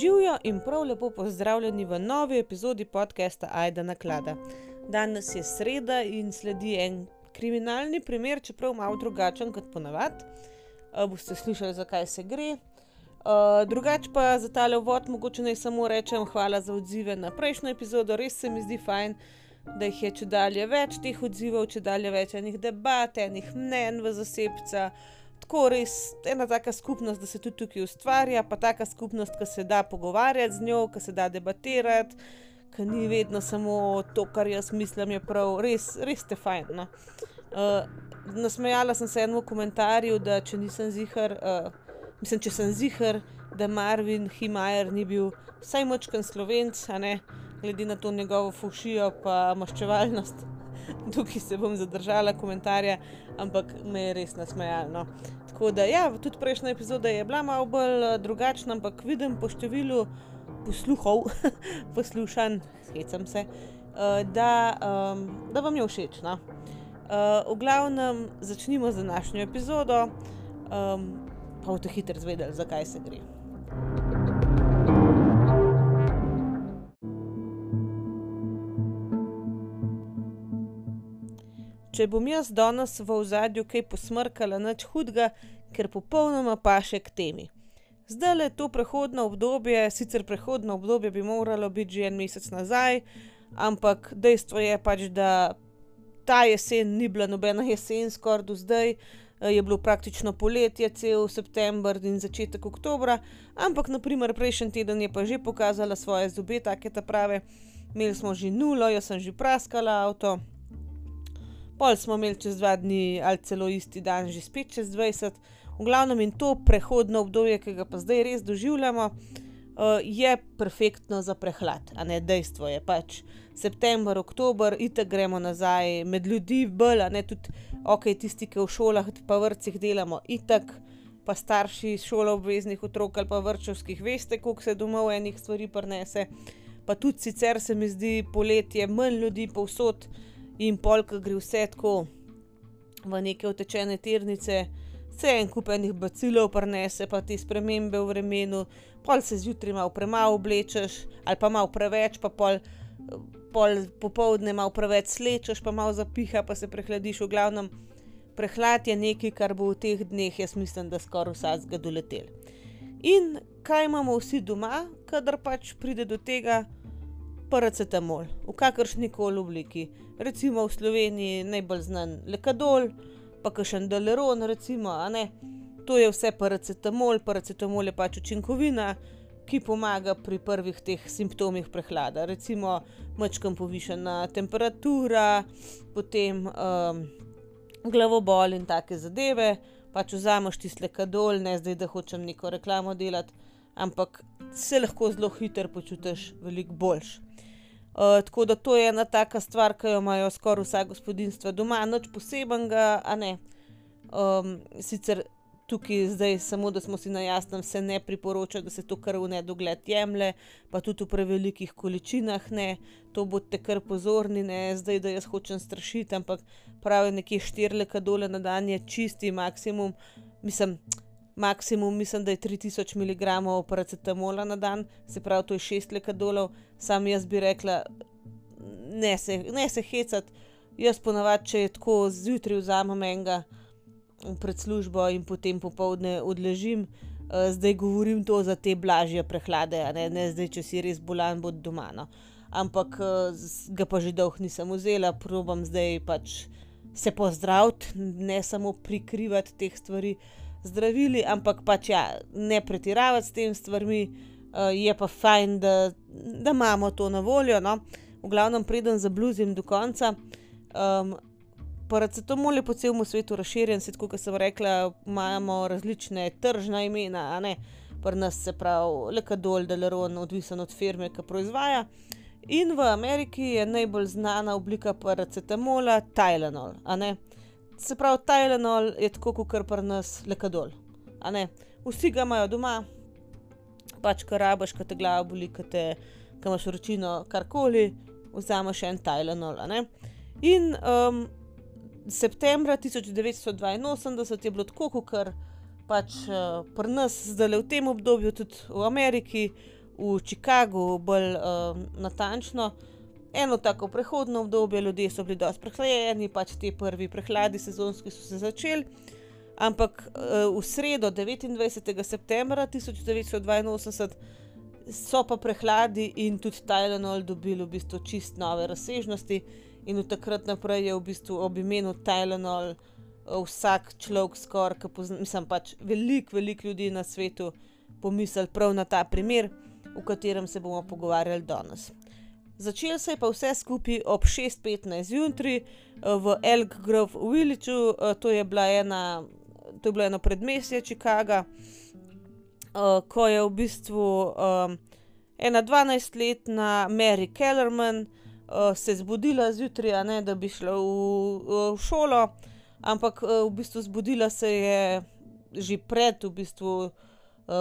Živijo in prav lepo pozdravljeni v novi epizodi podcasta Aida na klada. Danes je sreda in sledi en kriminalni primer, čeprav malo drugačen kot ponavadi. Uh, boste slišali, zakaj se gre. Uh, drugače pa za tale vod, mogoče naj samo rečem hvala za odzive na prejšnjo epizodo, res se mi zdi fajn, da jih je če dalje več teh odzivov, če dalje več enih debat, enih mnen v zasebca tako res ena taka skupnost, da se tudi tukaj ustvarja, pa taka skupnost, ki se da pogovarjati z njo, ki se da debatirati, ki ni vedno samo to, kar jaz mislim, je prav, res, res te fajn. No. Uh, nasmejala sem se enemu komentarju, da če nisem zihar, uh, mislim, če sem zihar, da Marvin Himajer ni bil vsaj močkan slovenc, glede na to njegovo fušijo pa maščevalnost. Tukaj se bom zadržala komentarja, ampak me je res nasmejalno. Tako da, ja, tudi prejšnja epizoda je bila malo bolj eh, drugačna, ampak vidim po številu posluhov, poslušanj, hecam se, uh, da, um, da vam je všeč. No? Uh, v glavnem, začnimo z današnjo epizodo, um, pa boste hitro zvedeli, zakaj se gre. Če bom jaz danes v ozadju kaj posmrkala, nič hudega, ker popolnoma paše k temi. Zdaj le to prehodno obdobje, sicer prehodno obdobje bi moralo biti že en mesec nazaj, ampak dejstvo je pač, da ta jesen ni bila nobena jesen, skoraj do zdaj. Je bilo praktično poletje, cel september in začetek oktobra, ampak naprimer prejšnji teden je pa že pokazala svoje zobe, take ta prave. Imeli smo že nulo, jaz sem že praskala avto, pol smo imeli čez dva dni ali celo isti dan, že spet čez 20. V glavnem in to prehodno obdobje, ki ga pa zdaj res doživljamo, uh, je perfektno za prehlad. A ne dejstvo je pač september, oktober, itek gremo nazaj med ljudi, bolj, a ne tudi ok, tisti, ki v šolah, pa vrtcih delamo, itek. Pa starši šolo obveznih otrok ali pa vrčovskih, veste, koliko se domov enih stvari prenese. Pa tudi sicer se mi zdi poletje, manj ljudi povsod, uh, in polk gre vse tako v neke utečene tirnice, se en kup enih bacilov prenese, pa ti spremembe v vremenu, pol se zjutraj malo premalo oblečeš, ali pa malo preveč, pa pol, pol popovdne malo preveč slečeš, pa malo zapiha, pa se prehladiš v glavnem. Prehlad je nekaj, kar bo v teh dneh, jaz mislim, da skoraj vsakega doletel. In kaj imamo vsi doma, kadar pač pride do tega, paracetamol v kakršni koli obliki. Recimo v Sloveniji najbolj znan lekadol, pa še en deleron, recimo, ne. To je vse paracetamol, paracetamol je pač učinkovina, ki pomaga pri prvih teh simptomih prehlada. Recimo, mačkam povišena temperatura, potem um, glavobol in take zadeve. Pač vzameš tisti lekadol, ne zdaj, da hočem neko reklamo delati, ampak se lahko zelo hitro počutiš veliko boljš. Uh, tako da to je ena taka stvar, ki jo imajo skoraj vsa gospodinstva doma, noč posebenega, a ne. Um, sicer tukaj zdaj, samo da smo si na jasnem, se ne priporoča, da se to kar v nedogled jemlje, pa tudi v prevelikih količinah ne, to boste kar pozorni, ne zdaj, da jaz hočem strašiti, ampak pravi nekje štirleka dole na dan je čisti maksimum, mislim maksimum, mislim, da je 3000 mg paracetamola na dan, se pravi, to je 6 lekadolov, sam jaz bi rekla, ne se, ne se hecati. Jaz ponavadi, če je tako zjutraj vzamem enega pred službo in potem popovdne odležim, uh, zdaj govorim to za te blažje prehlade, ne? ne zdaj, če si res bolan, bod doma. No. Ampak uh, ga pa že dolgo nisem vzela, probam zdaj pač se pozdraviti, ne samo prikrivati teh stvari zdravili, ampak pač ja, ne pretiravati s tem stvarmi, uh, je pa fajn, da, da imamo to na voljo. No? V glavnem, preden zabluzim do konca. Um, Paracetamol je po celem svetu razširjen, se kot sem rekla, imamo različne tržna imena, a ne pri nas se pravi Lekadol, Deleron, odvisen od firme, ki proizvaja. In v Ameriki je najbolj znana oblika paracetamola Tylenol, a ne. Se pravi, Tylenol je tako kot pri nas lekadol. Vsi ga imajo doma, pač kar rabaš, ki te glava boli, ki imaš vročino, karkoli, vzameš en Tylenol. In um, septembra 1982 je bilo tako, kot pač uh, pri nas, zdaj le v tem obdobju, tudi v Ameriki, v Chicagu, bolj uh, natančno. Eno tako prehodno obdobje, ljudje so bili dosti prehlajeni, pač ti prvi prehladi sezonski so se začeli. Ampak uh, v sredo, 29. septembra 1982, so pa prehladi in tudi Tylenol dobili v bistvu čist nove razsežnosti, in od takrat naprej je v bistvu ob imenu Tylenol vsak človek, skoraj, ki poznam, mislim pač veliko, veliko ljudi na svetu pomislil prav na ta primer, o katerem se bomo pogovarjali danes. Začel se je pa vse skupaj ob 6:15 zjutraj v Elk Grove Village, to je bila ena, to je bilo eno predmestje Chicaga, ko je v bistvu um, ena 12-letna Mary Kellerman uh, se zbudila zjutraj, ne, da bi šla v, v šolo, ampak uh, v bistvu zbudila se je že pred, v bistvu, uh,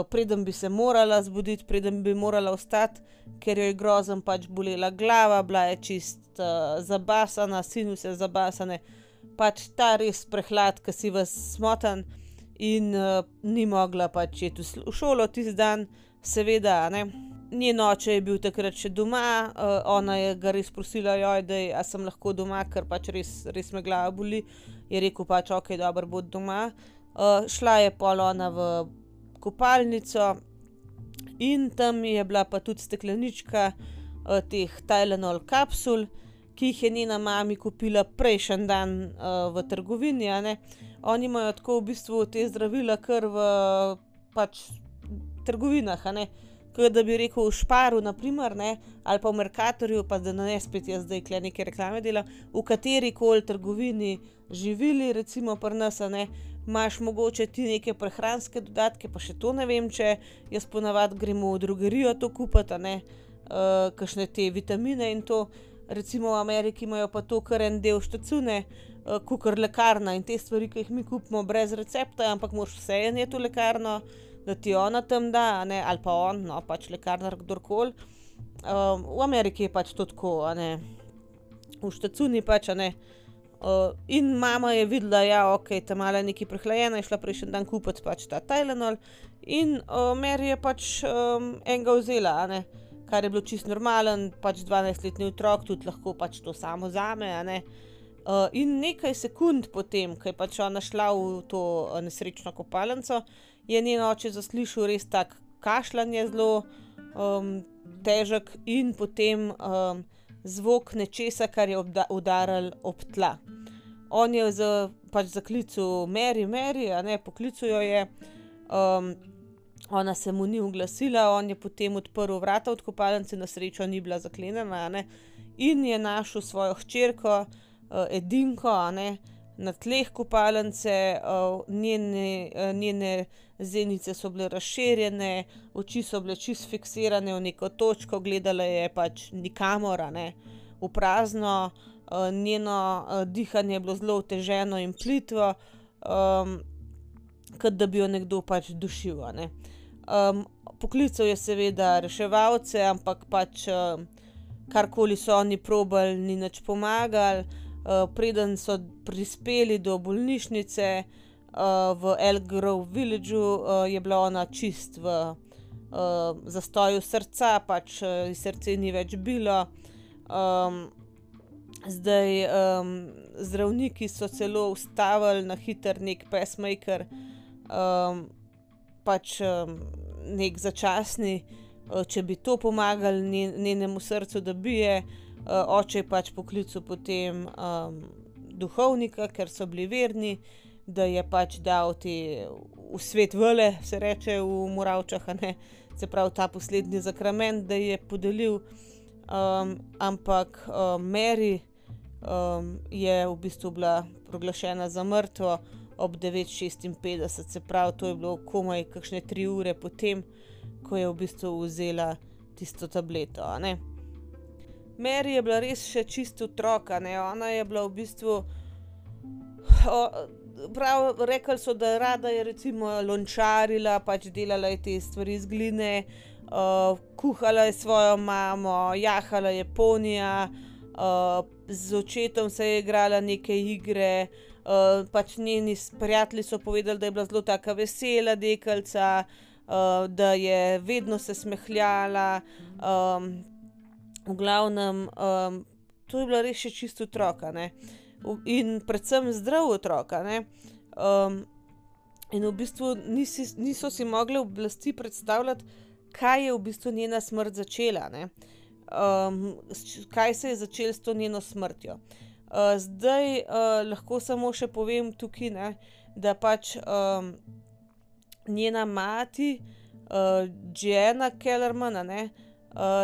preden bi se morala zbuditi, preden bi morala vstati, ker jo je grozen pač bolela glava, bila je čist uh, zabasana, sinus je zabasane, pač ta res prehlad, ki si vas smotan. In uh, ni mogla pač iti v šolo tisti dan, seveda, ne njen oče je bil takrat še doma, uh, ona je ga res prosila, joj, da je, sem lahko doma, ker pač res, res me glava boli. Je rekel pač, ok, dobro, bo doma. Uh, šla je polona v kopalnico in tam je bila pa tudi steklenička uh, teh Tylenol kapsul, ki jih je njena mama kupila prejšnji dan uh, v trgovini. Oni imajo tako v bistvu te zdravila, kar v pač trgovinah, a ne kot da bi rekel v Šparu, naprimer, ne, ali pa v Merkatorju, pa da ne spet jaz zdaj kle neke reklame dela, v kateri koli trgovini živili, recimo pri nas, ne, imaš mogoče ti neke prehranske dodatke, pa še to ne vem, če jaz ponavadi gremo v drugerijo to kupiti, ne, uh, kakšne te vitamine in to. Recimo v Ameriki imajo pa to kar en del štacune, uh, kukar lekarna in te stvari, ki jih mi kupimo brez recepta, ampak moš vse en je to lekarno da ti ona tam da, ne, ali pa on, no pač lekarnar, kdorkoli. Um, v Ameriki je pač to tako, ne, v štacuni pač ne. Uh, in mama je videla, da ja, je ok, tam mala neki prehlajena, je šla prejšnji dan kupiti pač ta Tylenol. In uh, Mary je pač um, enega vzela, ne, kar je bilo čist normalen, pač 12-letni otrok tudi lahko pač to samo zame. Uh, in nekaj sekund potem, ko je pač ona šla v to uh, nesrečno kopalnico, je njen oče zaslišal res tak kašljanje, zelo um, težek in potem um, zvok nečesa, kar je udaril ob tla. On je z, pač zaklical Mary, Mary, a ne poklical jo je. Um, Ona se mu ni oglasila, on je potem odprl vrata od kopalnice, na srečo ni bila zaklenjena, in je našel svojo hčerko, uh, edinko, ne, na tleh kopalnice, njene, uh, njene zenice so bile razširjene, oči so bile čist fiksirane v neko točko, gledala je pač nikamor, ne, v prazno, njeno dihanje je bilo zelo oteženo in plitvo, um, kot da bi jo nekdo pač dušil. Ne. Um, poklical je seveda reševalce, ampak pač karkoli so oni probali, ni nič pomagali. Uh, preden so prispeli do bolnišnice, uh, uh, v Elk Grove Villageu, uh, je bila ona čist v uh, zastoju srca, pač uh, srce ni več bilo. Um, zdaj um, zdravniki so celo ustavili na hiter nek pesmaker, um, pač um, nek začasni, uh, če bi to pomagalo njenemu srcu, da bije. Uh, oče je pač poklical potem um, duhovnika, ker so bili verni, da je pač dal ti v svet vele, se reče v Moravčah, se pravi ta poslednji zakrament, da je podelil. Um, ampak um, Mary um, je v bistvu bila proglašena za mrtvo ob 9:56, se pravi, to je bilo komaj kakšne tri ure potem, ko je v bistvu vzela tisto tableto. Mary je bila res še čisto otroka, ona je bila v bistvu. O, prav, rekli so, da rada je recimo lončarila, pač delala je te stvari iz gline, uh, kuhala je svojo mamo, jahala je ponija, uh, z očetom se je igrala neke igre. Uh, pač njeni prijatelji so povedali, da je bila zelo tako vesela, dekalca, uh, da je vedno se smehljala, um, v glavnem, um, to je bila res še čisto otroka. Ne? In predvsem zdrav otrok. Um, in v bistvu nisi, niso si mogli oblasti predstavljati, kaj je v bistvu njena smrt začela, um, kaj se je začelo s to njeno smrtjo. Uh, zdaj uh, lahko samo še povem tukaj, ne, da pač um, njena mati, uh, Jena Kellerman, ne, uh,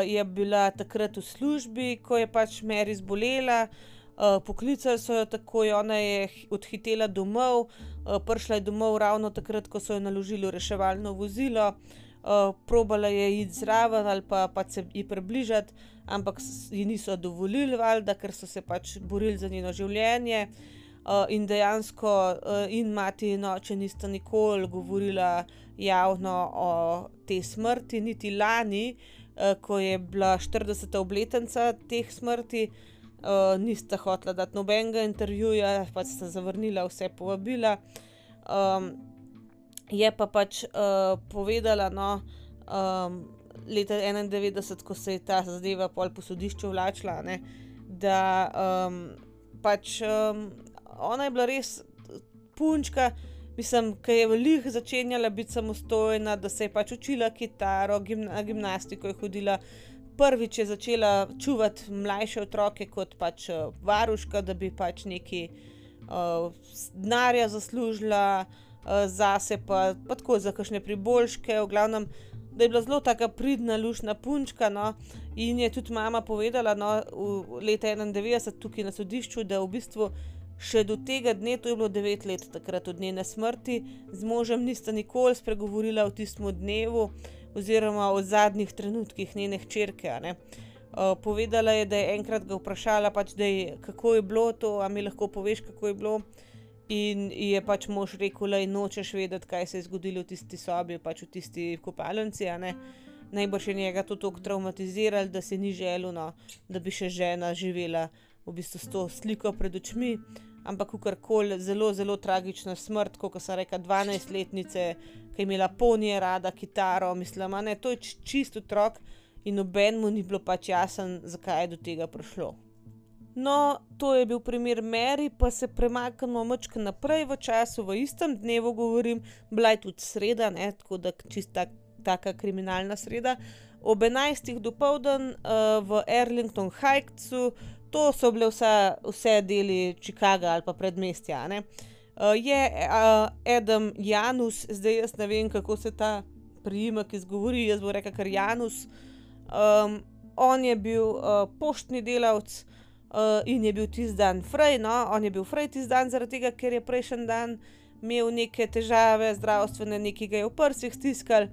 je bila takrat v službi, ko je pač Mary zbolela. Uh, poklicali so jo takoj, ona je odhitela domov, uh, prišla je domov ravno takrat, ko so jo naložili v reševalno vozilo. Uh, uh, probala je iti zraven ali pa, pa se ji približati, ampak ji niso dovolili, valjda, ker so se pač borili za njeno življenje. Uh, in dejansko, uh, in mati in oče nista nikoli govorila javno o tej smrti, niti lani, uh, ko je bila 40. obletnica teh smrti, uh, nista hotela dati nobenega intervjuja, pač sta zavrnila vse povabila. Um, je pa pač uh, povedala, no, um, leta 91, ko se je ta zadeva pol po sodišču vlačila, ne, da um, pač um, ona je bila res punčka, mislim, ki je veliko začenjala biti samostojna, da se je pač učila kitaro, gimna, gimnastiko je hodila. Prvič je začela čuvati mlajše otroke kot pač uh, varuška, da bi pač neki uh, denarja zaslužila, uh, Eh, zase, pa, pa tako za kakšne priboljške, v glavnem, da je bila zelo taka pridna, lušna punčka. No, in je tudi mama povedala, no, v leta 91, tukaj na sodišču, da v bistvu še do tega dne, to je bilo 9 let takrat od njene smrti, z možem nista nikoli spregovorila o tistem dnevu oziroma o zadnjih trenutkih njene hčerke. Uh, povedala je, da je enkrat ga vprašala, pač, je, kako je bilo to, a mi lahko poveš, kako je bilo. In je pač mož rekel, da nočeš vedeti, kaj se je zgodilo v tisti sobi, pač v tisti kopalnici. Najbrž je njega to tako traumatiziralo, da se ni želel, no, da bi še žena živela v bistvu s to sliko pred očmi. Ampak, kar koli, zelo, zelo tragična smrt, kot so rekla, 12-letnice, ki je imela ponije rada, kitaro, mislim, je to čist otrok in nobenemu ni bilo pač jasno, zakaj je do tega prišlo. No, to je bil primer Mary, pa se premaknemo mačka naprej v času, v istem dnevu, govorim, bila je tudi sreda, ne, tako da čista taka kriminalna sreda. Ob 11. dopoldan uh, v Erlington Heightsu, to so bile vsa, vse deli Chicaga ali pa predmestja. Uh, je uh, Adam Janus, zdaj jaz ne vem, kako se ta priimek izgovori, jaz bom rekel, ker Janus. Um, on je bil uh, poštni delavec uh, in je bil tisti dan fraj, no, on je bil fraj tisti dan, zaradi tega, ker je prejšnji dan imel neke težave, zdravstvene, nekaj ga je v prsih stiskal,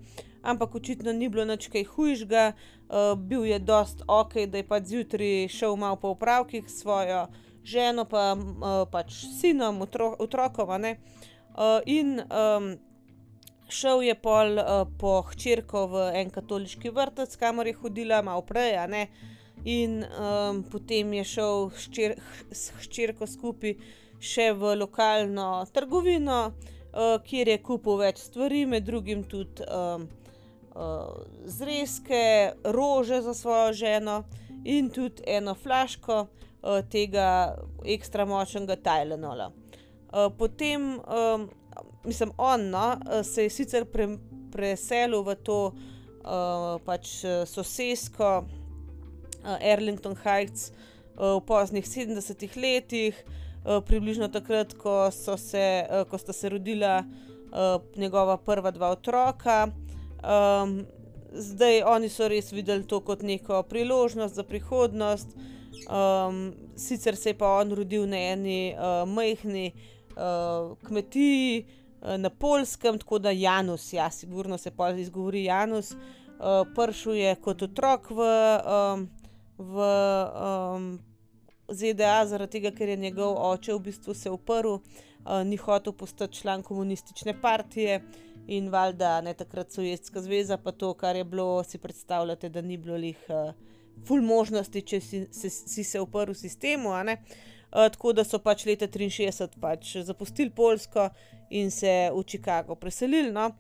ampak očitno ni bilo nič kaj hujšega, uh, bil je dost ok, da je pač zjutraj šel malo po upravkih s svojo ženo, pa uh, pač sinom, otro otrokom. Uh, in um, šel je pol uh, po hčerko v en katoliški vrtec, kamor je hodila malo prej, ne. In um, potem je šel s hčerko skupaj še v lokalno trgovino, uh, kjer je kupil več stvari, med drugim tudi um, zrezke, rože za svojo ženo in tudi eno flaško uh, tega ekstra močnega Tylenola. Uh, potem, um, mislim, on no, se je sicer pre, preselil v to uh, pač sosedsko. Erlington Heights v poznih 70-ih letih, približno takrat, ko, se, ko sta se rodila njegova prva dva otroka. Zdaj oni so res videli to kot neko priložnost za prihodnost. Um, sicer se je pa on rodil na eni uh, majhni uh, kmetiji uh, na Polskem, tako da Janus, ja, sigurno se pa izgovori Janus, uh, pršil je kot otrok v um, v um, ZDA, zaradi tega, ker je njegov oče v bistvu se uprl, uh, ni hotel postati član komunistične partije in valjda ne takrat Sovjetska zveza, pa to, kar je bilo, si predstavljate, da ni bilo jih uh, ful možnosti, če si se, si se uprl sistemu. Uh, tako da so pač leta 63 pač zapustili Polsko in se v Chicago preselili. No?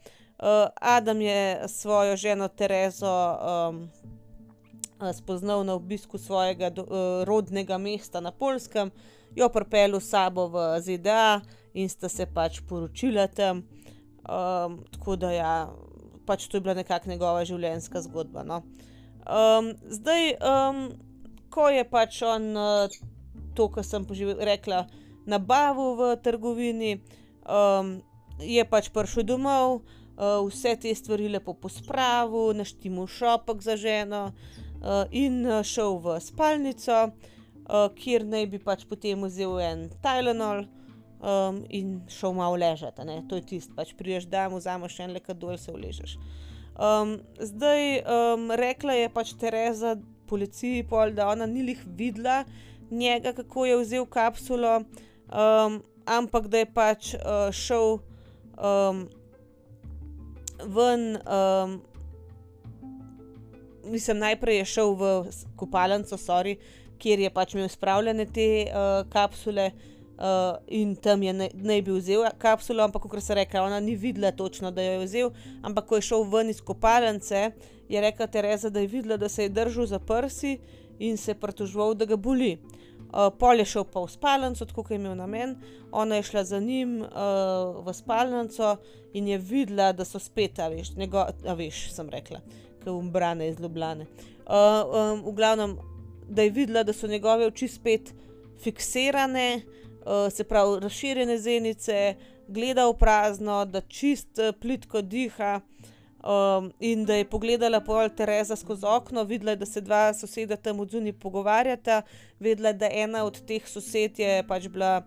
Adam je svojo ženo Terezo um, spoznal na obisku svojega do, uh, rodnega mesta na Polskem, jo pripeljal s sabo v ZDA in sta se pač poročila tam. Um, tako da ja, pač to je bila nekakšna njegova življenjska zgodba. No. Um, zdaj, um, ko je pač on uh, to, kar sem rekla, nabavil v trgovini, um, je pač prišel domov, uh, vse te stvari lepo pospravil, naštimo šopek za ženo uh, in šel v spalnico, uh, kjer naj bi pač potem vzel en Tylenol um, in šel malo ležati. To je tisto, pač priješ da mu vzameš še en le, kad dol se uležeš. Um, zdaj, um, rekla je pač Tereza policiji, pol, da ona ni jih videla njega, kako je vzel kapsulo, um, ampak da je pač uh, šel um, ven. Um, Mislim, najprej je šel v kopalnico, kjer je pač imel spravljene te uh, kapsule, uh, in tam je naj, naj bi vzel kapsulo, ampak kot se reče, ona ni videla točno, da jo je vzel. Ampak ko je šel ven iz kopalnice, je rekla Tereza, da je videla, da se je držal za prsi in se pritoževal, da ga boli. Uh, pol je šel pa v spalnico, tako je imel namen, ona je šla za njim uh, v spalnico in je videla, da so spet, a veš, njego, a veš sem rekla, ki umbrane iz Ljubljane. Uh, um, v glavnem, da je videla, da so njegove oči spet fiksirane, uh, se pravi, razširjene zenice, gleda v prazno, da čist uh, plitko diha. Um, in da je pogledala pol Tereza skozi okno, videla je, da se dva soseda tam od zunaj pogovarjata, vedela je, da ena od teh sosed je pač bila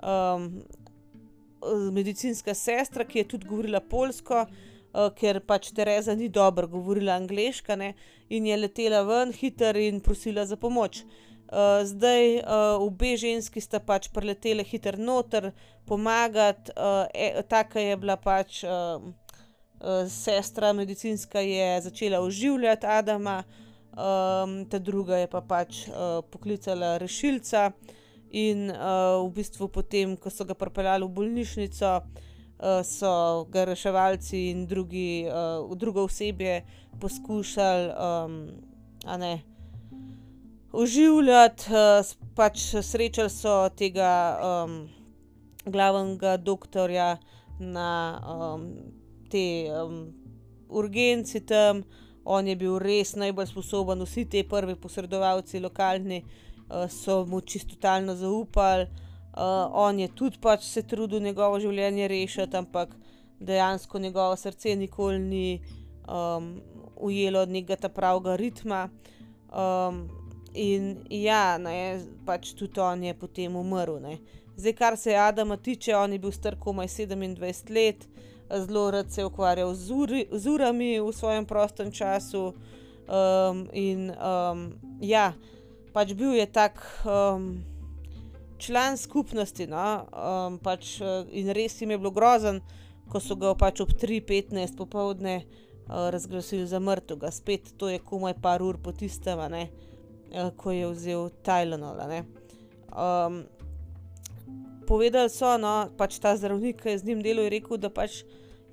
um, medicinska sestra, ki je tudi govorila polsko, uh, ker pač Tereza ni dobro govorila angliško, in je letela ven hiter in prosila za pomoč. Uh, zdaj, uh, obe ženski sta pač preleteli hiter noter, pomagati, uh, e, taka je bila pač uh, uh, sestra medicinska, je začela oživljati Adama, um, ta druga je pa pač uh, poklicala rešilca. In uh, v bistvu, potem, ko so ga pripeljali v bolnišnico, uh, so ga reševalci in drugi, uh, drugo osebje poskušali, um, a ne oživljati, uh, pač srečali so tega um, glavnega doktorja na um, te um, urgenci tam, on je bil res najbolj sposoben, vsi ti prvi posredovalci, lokalni, uh, so mu čisto totalno zaupali. Uh, on je tudi pač se trudil njegovo življenje rešiti, ampak dejansko njegovo srce nikoli ni um, ujelo nekega pravega ritma. Um, In ja, ne, pač tudi on je potem umrl. Ne. Zdaj, kar se Adama tiče, on je bil star komaj 27 let, zelo rad se je ukvarjal z, uri, z urami v svojem prostem času. Um, in um, ja, pač bil je tak um, član skupnosti. No, um, pač, in res jim je bilo grozen, ko so ga pač ob 3:15 popovdne uh, razglasili za mrtvega. Spet to je komaj par ur po tistem. Eh, ko je vzel Tylenol. Um, povedali so, no, pač ta zdravnik, ki je z njim delal, je rekel, da pač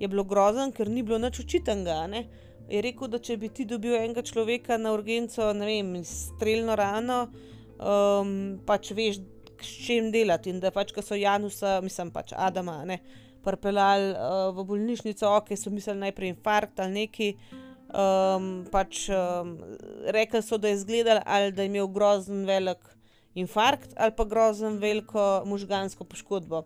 je bilo grozen, ker ni bilo nič očitnega. Ne? Je rekel, da če bi ti dobil enega človeka na urgenco, ne vem, streljno rano, um, pač veš, s čim delati. In da pač, ko so Janusa, mislim pač Adama, ne, pripeljali uh, v bolnišnico, ok, so mislili najprej infarkt ali neki um, pač um, rekli so, da je izgledal ali da je imel grozen velik infarkt ali pa grozen veliko možgansko poškodbo.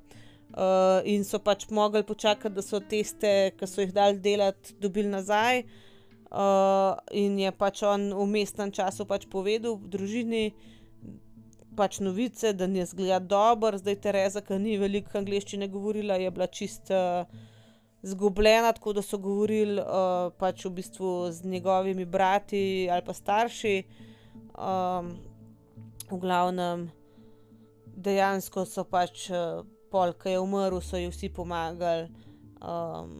Uh, in so pač mogli počakati, da so teste, ki so jih dali delati, dobili nazaj. Uh, in je pač on v mestnem času pač povedal družini pač novice, da ni zgleda dobro, zdaj Tereza, ki ni veliko angliščine govorila, je bila čista. Uh, zgubljena, tako da so govorili uh, pač v bistvu z njegovimi brati ali pa starši. Um, v glavnem, dejansko so pač uh, pol, ki je umrl, so ji vsi pomagali. Um,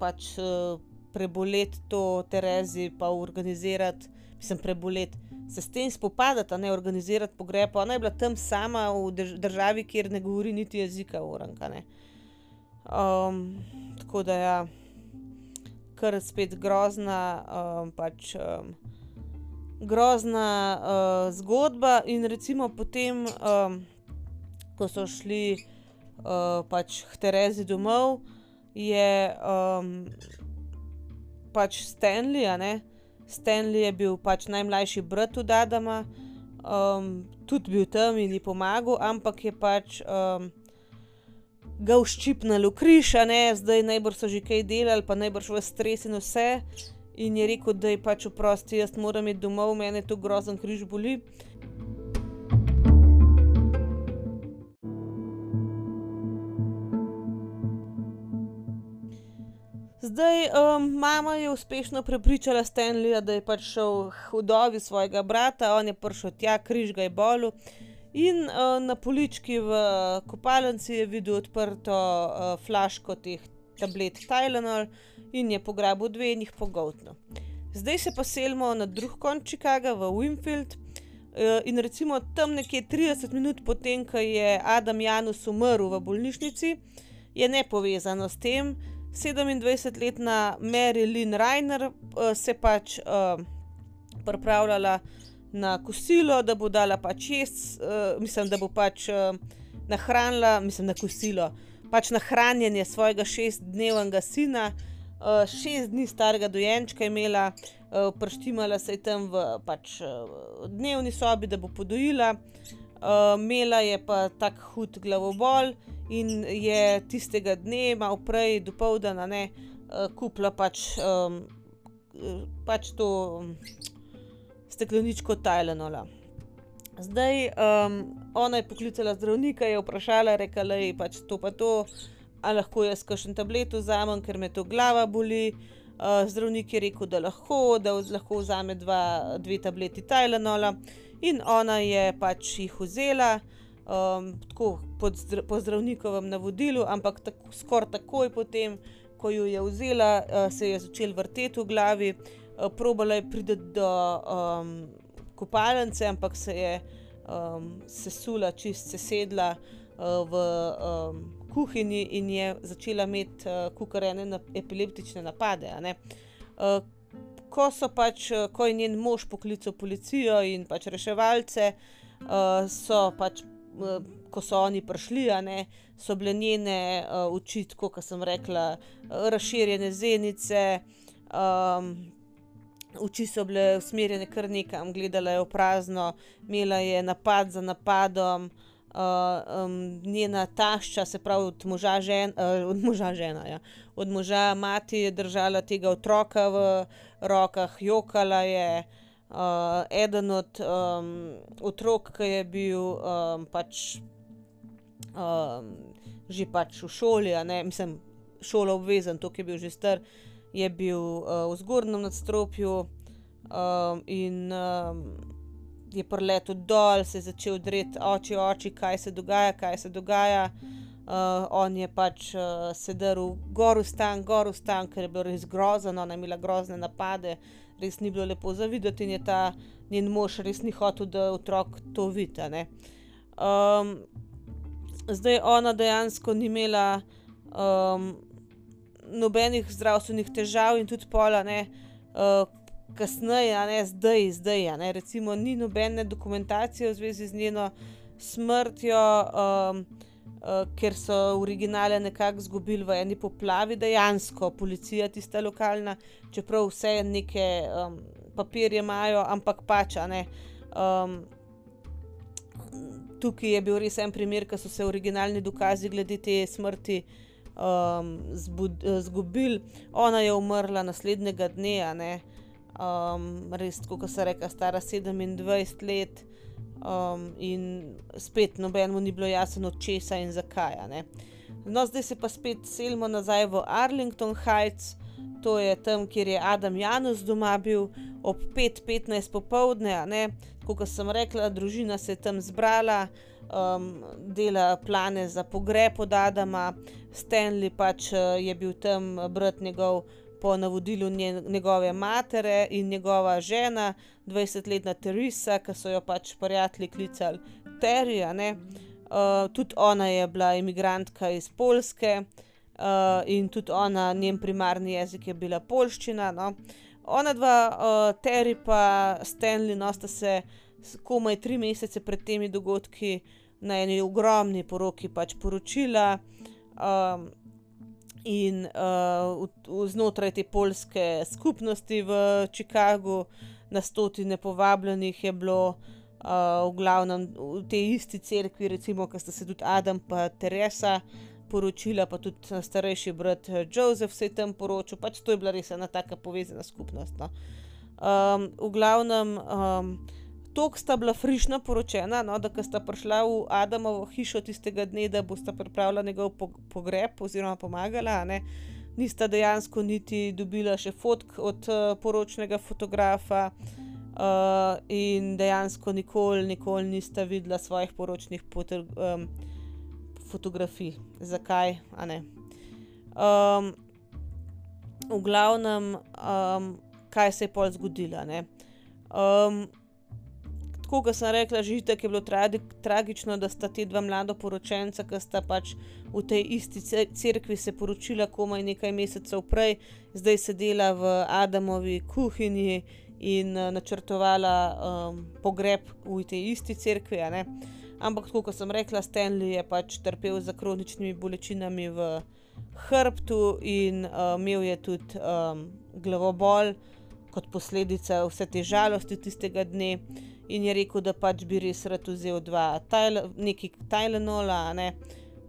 pač uh, preboleti to Terezi, pa organizirati, mislim, preboleti. Se s tem spopadati, ne organizirati pogreb. Ona je bila tam sama v državi, kjer ne govori niti jezika, uranka. Um, tako da ja. kar spet grozna, um, pač um, grozna uh, zgodba. In recimo potem, um, ko so šli uh, pač k Terezi domov, je um, pač Stanley, ne. Stanley je bil pač najmlajši brat od Adama, um, tudi bil tam in ji pomagal, ampak je pač um, ga uščipnil v križ, ne, zdaj najbrž so že kaj delali, pa najbrž v stres in vse. In je rekel, da je pač oprosti, jaz moram iti domov, meni to grozen križ boli. Zdaj, um, mama je uspešno prepričala Stanleya, da je pač šel hudovi svojega brata, on je prišel tja, križ ga je bolel. In uh, na polički v kopalnici je videl odprto uh, flaško teh tablet Tylenol in je pograbil dve in jih pogotno. Zdaj se pa selimo na drug konc Chicaga, v Winfield. Uh, in recimo tam nekje 30 minut potem, ko je Adam Janus umrl v bolnišnici, je nepovezano s tem, 27-letna Mary Lynn Reiner uh, se pač uh, pripravljala na kosilo, da bo dala pač jesti, uh, mislim, da bo pač uh, nahranila, mislim, na kosilo, pač na hranjenje svojega šestdnevnega sina, uh, šest dni starega dojenčka je imela, uh, prštimala se je tam v pač, uh, dnevni sobi, da bo podojila, uh, imela je pa tako hud glavobol in je tistega dne, malo prej, do povdana, ne, uh, kupila pač, um, pač to um, stekleničko Tylenola. Zdaj, um, ona je poklicala zdravnika, je vprašala, rekla je pač to pa to, ali lahko jaz kakšen tablet vzamem, ker me to glava boli. Uh, zdravnik je rekel, da lahko, da lahko vzame dva, dve tableti Tylenola, in ona je pač jih vzela um, tako zdra, po zdravnikovem navodilu, ampak tako, skoraj takoj potem, ko jo je vzela, uh, se je začel vrteti v glavi, uh, probala je priti do um, kopalnice, ampak se je um, sesula, čist se sedla uh, v um, kuhinji in je začela imeti uh, kukarene na, epileptične napade. Uh, ko so pač, ko je njen mož poklical policijo in pač reševalce, uh, so pač Eh, ko so oni prišli, ne, so bile njene uh, oči, kot sem rekla, razširjene zenice, um, oči so bile usmerjene kar nekam, gledala je v prazno, imela je napad za napadom. Uh, um, njena tašča, se pravi, od moža, žen, uh, od moža žena, ja. od moža mati je držala tega otroka v rokah, jokala je, uh, uh, eden od um, otrok, ki je bil um, pač, um, že pač v šoli, ne, mislim, šolo obvezen, to, je bil že star, je bil uh, v zgornjem nadstropju um, in um, je preletel dol, se je začel dreti oči, oči, kaj se dogaja, kaj se dogaja. Uh, on je pač uh, sedel gor v stan, gor v stan, ker je bilo res grozno, ona je imela grozne napade, res ni bilo lepo za videti in je ta njen mož res ni hotel, da otrok to vidi. Um, zdaj ona dejansko ni imela um, nobenih zdravstvenih težav in tudi pola, ne, uh, kasneje, ne, zdaj, zdaj, ne, recimo, ni nobene dokumentacije v zvezi z njeno smrtjo. Um, uh, ker so originale nekako izgubili v eni poplavi, dejansko policija, tista lokalna, čeprav vse neke um, papirje imajo, ampak pač ne. Um, tukaj je bil res en primer, ko so se originalni dokazi glede te smrti um, izgubili. Ona je umrla naslednjega dne, um, res, kot se reka, stara 27 let um, in spet nobeno ni bilo jasno, česa in zakaj. No, zdaj se pa spet selimo nazaj v Arlington Heights, to je tam, kjer je Adam Janus doma bil ob 5:15 popovdne. Kot sem rekla, družina se je tam zbrala. Um, dela plane za pogreb od Adama, Stanley pač uh, je bil tam, brat njegov, po navodilu njegove matere in njegova žena, 20-letna Teresa, ki so jo pač prijatelji klicali Terija. Uh, tudi ona je bila imigrantka iz Polske uh, in tudi ona, njen primarni jezik je bila polščina. No. Ona dva, uh, Terry pa Stanley, no sta se komaj tri mesece pred temi dogodki na eni ogromni poroki pač poročila. Um, in uh, v, v, znotraj te polske skupnosti v Chicagu, na stotine povabljenih je bilo, uh, v glavnem v tej isti cerkvi, recimo, ki sta se tudi Adam in Teresa poročila, pa tudi starejši brat Joseph se je tam poročil, pač to je bila res ena taka povezana skupnost. No. Um, v glavnem. Um, Tok sta bila frišna poročena, no, da sta prišla v Adamovo hišo tistega dne, da bosta pripravila njegov pogreb oziroma pomagala. Ne. Nista dejansko niti dobila še fotk od uh, poročnega fotografa, uh, in dejansko nikoli, nikoli nista videla svojih poročnih um, fotografij. Zakaj? Um, v glavnem, um, kaj se je pol zgodilo tako kot sem rekla, že tako je bilo tra tragično, da sta ti dva mlada poročenca, ki sta pač v tej isti cerkvi se poročila komaj nekaj mesecev prej, zdaj sedela v Adamovi kuhinji in uh, načrtovala um, pogreb v tej isti cerkvi. Ampak, kot sem rekla, Stanley je pač trpel za kroničnimi bolečinami v hrbtu in uh, imel je tudi um, glavobol kot posledica vse te žalosti tistega dne in je rekel, da pač bi res rad vzel dva, nekaj Tylenola. Ne.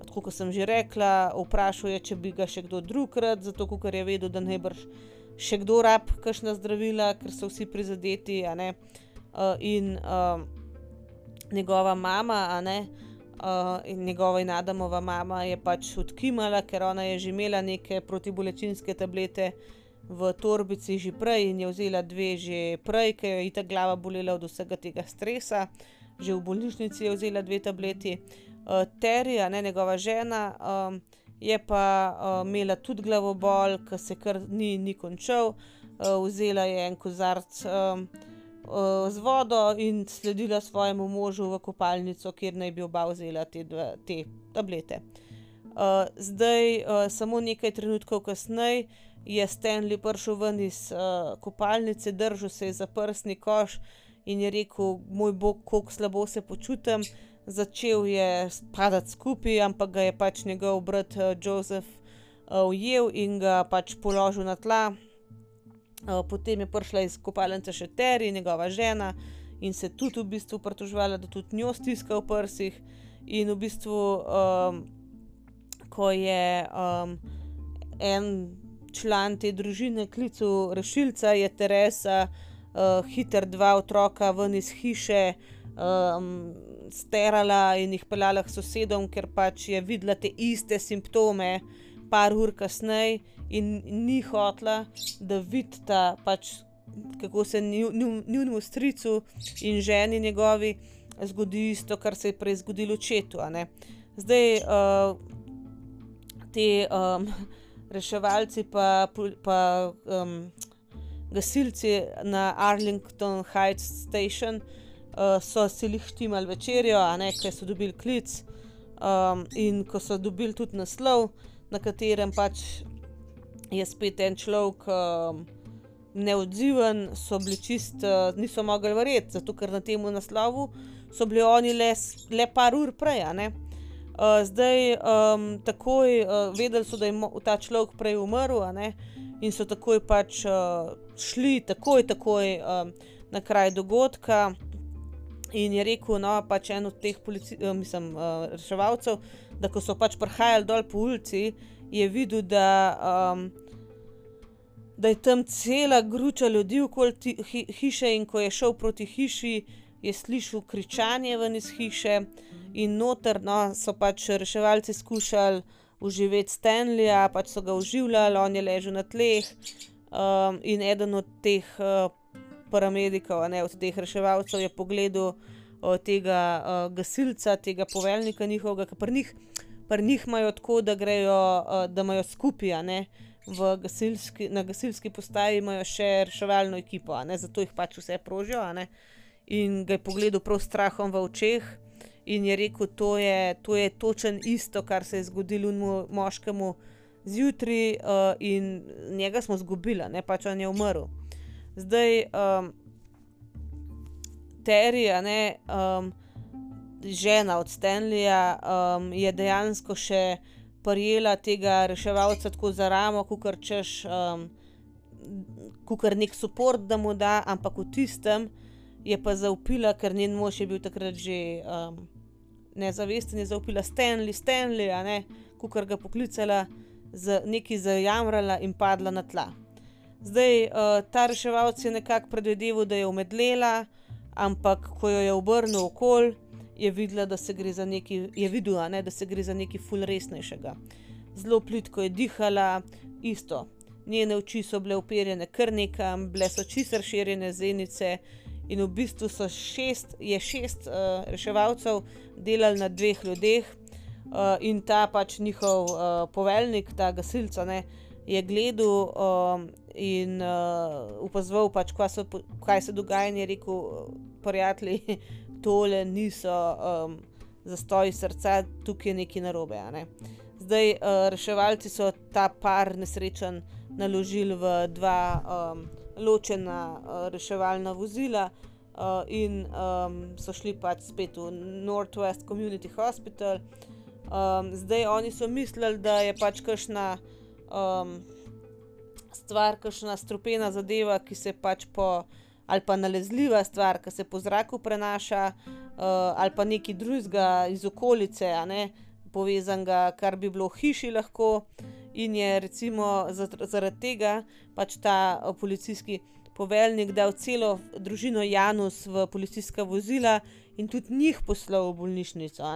Tako kot sem že rekla, vprašal je, če bi ga še kdo drug rad, zato ker je vedel, da najbrž še kdo rab kakšna zdravila, ker so vsi prizadeti. Uh, in uh, njegova mama, uh, in njegova in Adamova mama je pač odkimala, ker ona je že imela neke protibolečinske tablete v torbici že prej in je vzela dve že prej, ker je ta glava bolela od vsega tega stresa, že v bolnišnici je vzela dve tableti. Uh, Terija, ne njegova žena, um, je pa uh, imela tudi glavobol, ki se kar ni, ni končal. Uh, vzela je en kozarc um, uh, z vodo in sledila svojemu možu v kopalnico, kjer naj bi oba vzela te, dve, te tablete. Uh, zdaj, uh, samo nekaj trenutkov kasneje, je Stanley prišel ven iz uh, kopalnice, držal se je za prsni koš in je rekel: Moj bog, kako slabo se počutim. Začel je padati skupaj, ampak ga je pač njegov brat uh, Joseph uh, ujel in ga pač položil na tla. Uh, potem je prišla iz kopalnice še Terry, njegova žena, in se tudi v bistvu pritožvala, da tudi njo stiska v prsih. In v bistvu, um, ko je um, en član te družine klical rešilca, je Teresa uh, hiter dva otroka ven iz hiše um, sterala in jih peljala k sosedom, ker pač je videla te iste simptome, par ur kasneje, in ni hotla, da vidita pač. Kako se njunemu stricu in ženi njegovi zgodi isto, kar se je prej zgodilo očetu. Zdaj, uh, te um, reševalci, pa, pa um, gasilci na Arlington Heights Station uh, so si jih štimali večerjo, a ne, ker so dobili klic. Um, in ko so dobili tudi naslov, na katerem pač je spet en človek um, neodziven, so bili čist, uh, niso mogli verjeti, zato ker na tem naslovu so bili oni le, le par ur prej. Uh, zdaj, um, takoj uh, vedeli so, da je ta človek prej umrl, in so takoj pač uh, šli, takoj, takoj um, na kraj dogodka. In je rekel, no, pač en od teh uh, mislim, uh, reševalcev, da ko so pač prihajali dol po ulici, je videl, da, um, da je tam cela gruča ljudi okoli hi hiše, in ko je šel proti hiši, je slišal kričanje ven iz hiše in noter no, so pač reševalci skušali uživeti Stanleya, pač so ga uživljali, on je ležal na tleh. Um, in eden od teh uh, paramedikov, ne od teh reševalcev, je pogledal uh, tega uh, gasilca, tega poveljnika njihovega, ki pri njih, pri njih imajo tako, da grejo, uh, da imajo skupaj, ne. Gasilski, na gasilski postaji imajo še reševalno ekipo, zato jih pač vse prožijo. In ga je pogledal prav strahom v očeh, in je rekel, to je, to je točen isto, kar se je zgodilo moškemu zjutraj uh, in njega smo izgubili, ne pač on je umrl. Zdaj, um, Terija, ne, um, žena od Stanleya, um, je dejansko še prijela tega reševalca tako za ramo, kot češ, um, kot nek support, da mu da, ampak v tistem je pa zaupila, ker njen mož je bil takrat že um, nezavesten, je zaupila Stanley, Stanley, ne, kot ga poklicala, z neki zajamrala in padla na tla. Zdaj, uh, ta reševalec je nekako predvideval, da je umedlela, ampak ko jo je obrnil okol, je videla, da se gre za nekaj, je videla, ne, da se gre za nekaj ful resnejšega. Zelo plitko je dihala, isto. Njene oči so bile uperjene kar nekam, bile so čisto širjene zenice, in v bistvu šest, je šest uh, reševalcev delali na dveh ljudeh, uh, in ta pač njihov uh, poveljnik, ta gasilca, ne, je gledal um, in uh, opazoval, pač, kaj, so, kaj se dogaja, in je rekel, prijatelji, tole niso um, zastoji srca, tukaj je nekaj narobe. Ne. Zdaj, uh, reševalci so ta par nesrečen naložili v dva. Um, ločena uh, reševalna vozila uh, in um, so šli pač spet v Northwest Community Hospital. Um, zdaj oni so mislili, da je pač kakšna um, stvar, kakšna strupena zadeva, ki se pač po. Ali pa nalezljiva stvar, ki se po zraku prenaša, uh, ali pa nekaj drugega iz okolice, ne, povezanega, kar bi bilo v hiši lahko. In je recimo zaradi tega pač ta policijski poveljnik dal celo družino Janus v policijska vozila in tudi njih poslal v bolnišnico,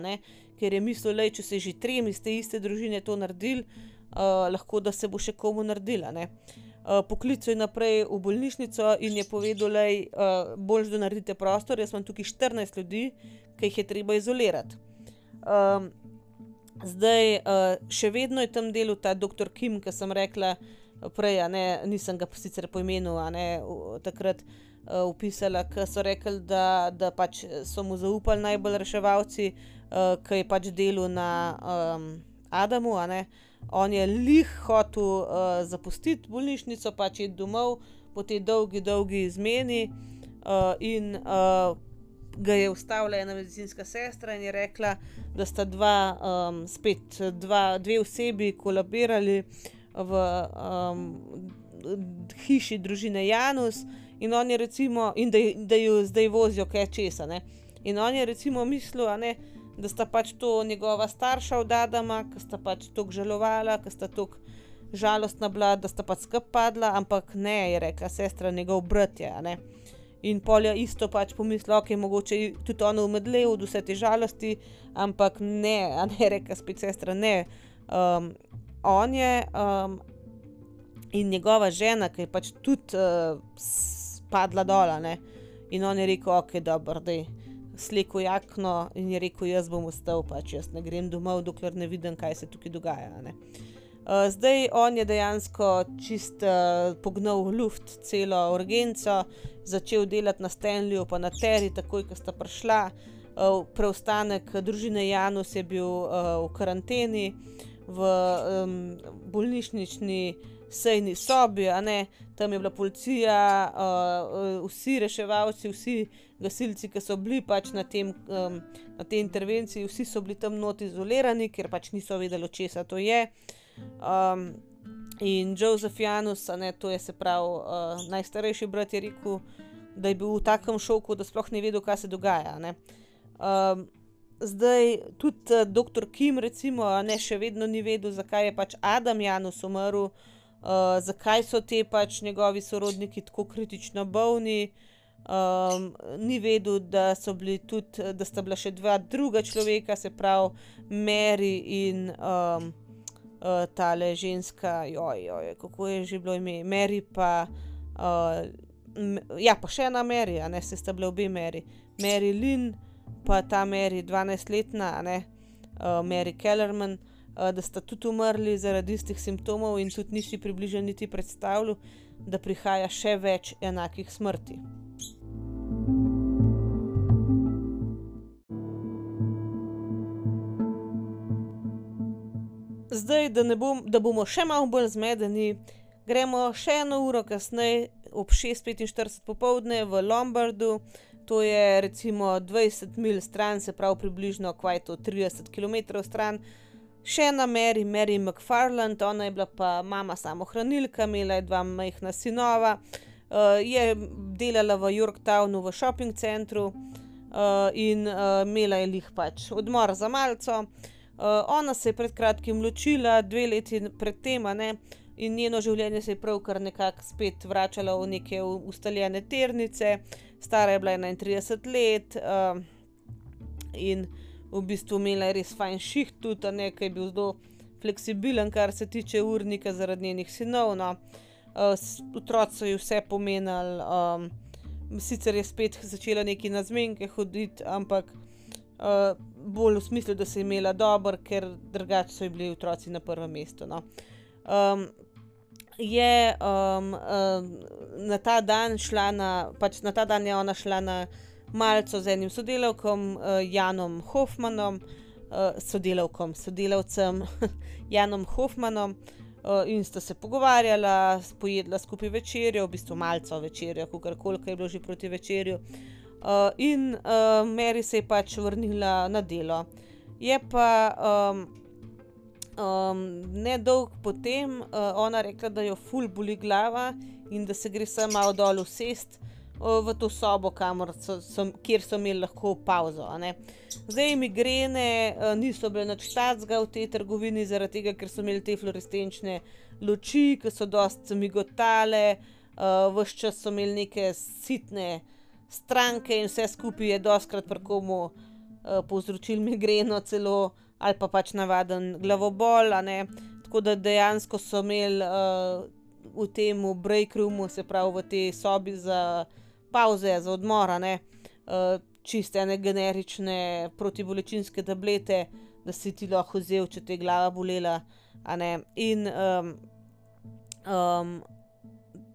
ker je mislil, da če se že trem iz te iste družine to naredil, uh, lahko da se bo še komu naredila. Uh, poklical je naprej v bolnišnico in je povedal, da je uh, bolj, da naredite prostor, jaz imam tukaj 14 ljudi, ki jih je treba izolirati. Um, zdaj, uh, še vedno je tam delal ta doktor Kim, ki sem rekla prej, ne, nisem ga sicer po imenu, ne, takrat uh, upisala, ker so rekli, da, da pač so mu zaupali najbolj reševalci, uh, ki je pač delal na um, Adamu. On je lih hotel uh, zapustiti bolnišnico, pač je domov po tej dolgi, dolgi izmeni uh, in uh, ga je ustavila ena medicinska sestra in je rekla, da sta dva, um, spet dva, dve osebi kolabirali v um, hiši družine Janus in, recimo, in da, da jo zdaj vozijo kaj česa. Ne? In on je recimo mislil, ne, da sta pač to njegova starša od Adama, ki sta pač tako žalovala, ki sta tako žalostna bila, da sta pač skup padla, ampak ne, je rekla sestra, njegov brat je. In polja isto pač pomislil, ok, mogoče tudi ono umedle od vse te žalosti, ampak ne, a ne reka spet sestra, ne. Um, on je um, in njegova žena, ki je pač tudi uh, padla dol, ne. In on je rekel, ok, dobro, da je sliko jakno in je rekel, jaz bom ostal, pač jaz ne grem domov, dokler ne vidim, kaj se tukaj dogaja. Ne. Uh, zdaj on je dejansko čist uh, pognal v luft celo urgenco, začel delati na Stanleyju, pa na Terry, takoj ko sta prišla. Uh, preostanek družine Janus je bil uh, v karanteni, v um, bolnišnični sejni sobi, tam je bila policija, uh, vsi reševalci, vsi gasilci, ki so bili pač na, tem, um, na tej intervenciji, vsi so bili tam noti izolirani, ker pač niso vedeli, česa to je. Um, in Joseph Janus, ne, to je se pravi uh, najstarejši brat, je rekel, da je bil v takem šoku, da sploh ni vedel, kaj se dogaja. Um, zdaj tudi uh, dr. Kim, recimo, ne, še vedno ni vedel, zakaj je pač Adam Janus umrl, uh, zakaj so te pač njegovi sorodniki tako kritično bolni. Um, ni vedel, da, tudi, da sta bila še dva druga človeka, se pravi Mary in um, uh, tale ženska, joj, joj, kako je že bilo ime, Mary, pa, uh, ja, pa še ena Mary, a ne se sta bile obe Mary, Mary Lynn, pa ta Mary, 12-letna, a ne uh, Mary Kellerman, uh, da sta tudi umrli zaradi istih simptomov in tudi nisi približen niti predstavljal, da prihaja še več enakih smrti. Zdaj, da, bom, da bomo še malo bolj zmedeni, gremo še eno uro kasneje, ob 6:45 popoldne v Lombardu, to je recimo 20 milj stran, se pravi približno kvajto 30 km stran. Še ena Mary, Mary McFarland, ona je bila pa mama samohranilka, imela je dva majhna sinova, uh, je delala v Yorktownu v šoping centru uh, in uh, imela je lih pač odmor za malco. Uh, ona se je pred kratkim ločila, dve leti predtem, in njeno življenje se je pravkar nekako spet vračalo v neke ustaljene ternice, stara je bila 31 let uh, in v bistvu imela je res fajn šiht, tudi nekaj je bil zelo fleksibilen, kar se tiče urnika zaradi njenih sinov. No. Uh, otroci so ji vse pomenili, um, sicer je spet začela neki na zmenke hoditi, ampak uh, bolj v smislu, da se je imela dobro, ker drugače so bili otroci na prvem mestu. No. Um, je um, um, na ta dan šla na, pač na ta dan je ona šla na malco z enim sodelavkom, uh, Janom Hoffmanom, uh, sodelavkom, sodelavcem Janom Hoffmanom. In sta se pogovarjala, pojedla skupaj večerjo, v bistvu malce večerjo, kako koli je bilo že proti večerju. Uh, in uh, Mary se je pač vrnila na delo. Je pa um, um, ne dolgo potem uh, ona rekla, da jo ful boli glava in da se gre sama dol usest uh, v to sobo, so, so, kjer so imeli lahko pauzo. Zdaj, migrene uh, niso bile noč štacga v tej trgovini, zaradi tega, ker so imeli te fluorescenčne luči, ki so dosti migotale, uh, vse čas so imeli neke sitne stranke in vse skupaj je doskrat prkomu uh, povzročil migreno celo ali pa pač navaden glavobol. Tako da dejansko so imeli uh, v tem break roomu, se pravi v tej sobi za pauze, za odmor, uh, čiste ene generične protibolečinske tablete, da si ti lahko vzel, če te glava bolela. In um, um,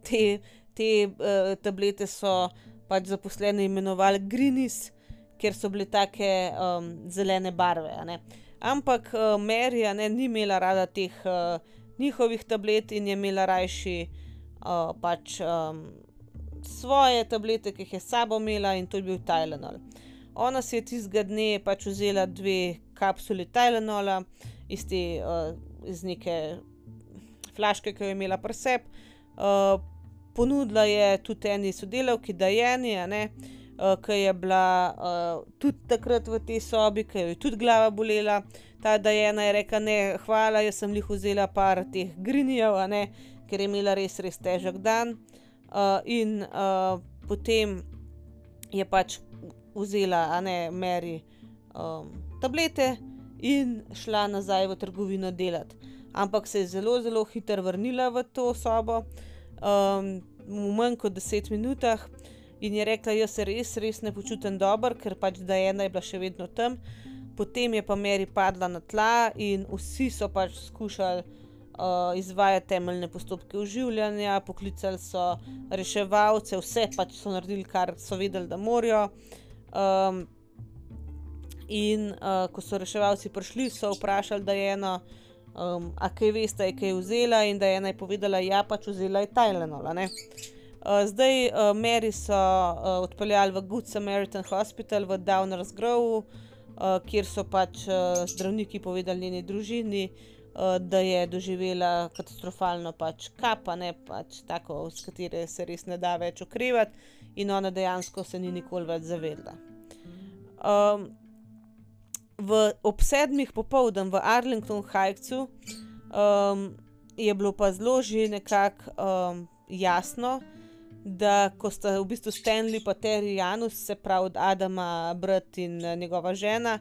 te, te uh, tablete so pač zaposleni imenovali Greenis, ker so bile take um, zelene barve. Ampak uh, Merija ni imela rada teh uh, njihovih tablet in je imela rajši uh, pač, um, svoje tablete, ki jih je sabo imela in to je bil Tylenol. Ona si je tistega dne pač vzela dve kapsuli Tylenola iz, te, uh, iz neke flaške, ki jo je imela pri sebi. Uh, ponudila je tudi eni sodelavki, da je eni, a ne uh, ki je bila uh, tudi takrat v tej sobi, ki jo je tudi glava bolela. Ta da je ena rekla: Ne, hvala, jaz sem jih vzela par teh grinijev, ker je imela res, res težek dan. Uh, in uh, potem je pač vzela, a ne Mary, um, tablete in šla nazaj v trgovino delati. Ampak se je zelo, zelo hitro vrnila v to sobo, um, v manj kot deset minutah, in je rekla, jaz se res, res ne počutim dobro, ker pač da ena je bila še vedno tam. Potem je pa Meri padla na tla in vsi so pač skušali uh, izvajati temeljne postopke oživljanja, poklicali so reševalce, vse pač so naredili, kar so vedeli, da morajo. Um, in uh, ko so reševalci prišli, so vprašali, da je ena, um, a kaj veste, kaj je vzela, in da je ena povedala, ja, pač vzela je Tajlanola. Uh, zdaj, uh, Mary so uh, odpeljali v Good Samaritan Hospital v Downers Grove, uh, kjer so pač uh, zdravniki povedali njeni družini, uh, da je doživela katastrofalno pač kapa, ne pač tako, s katero se res ne da več okrevati, in ona dejansko se ni nikoli več zavedla. Um, v, ob sedmih popoldan v Arlington Hajcu um, je bilo pa zelo že nekako um, jasno, da ko sta v bistvu Stanley in Terry Janus, se pravi od Adama, brat in eh, njegova žena,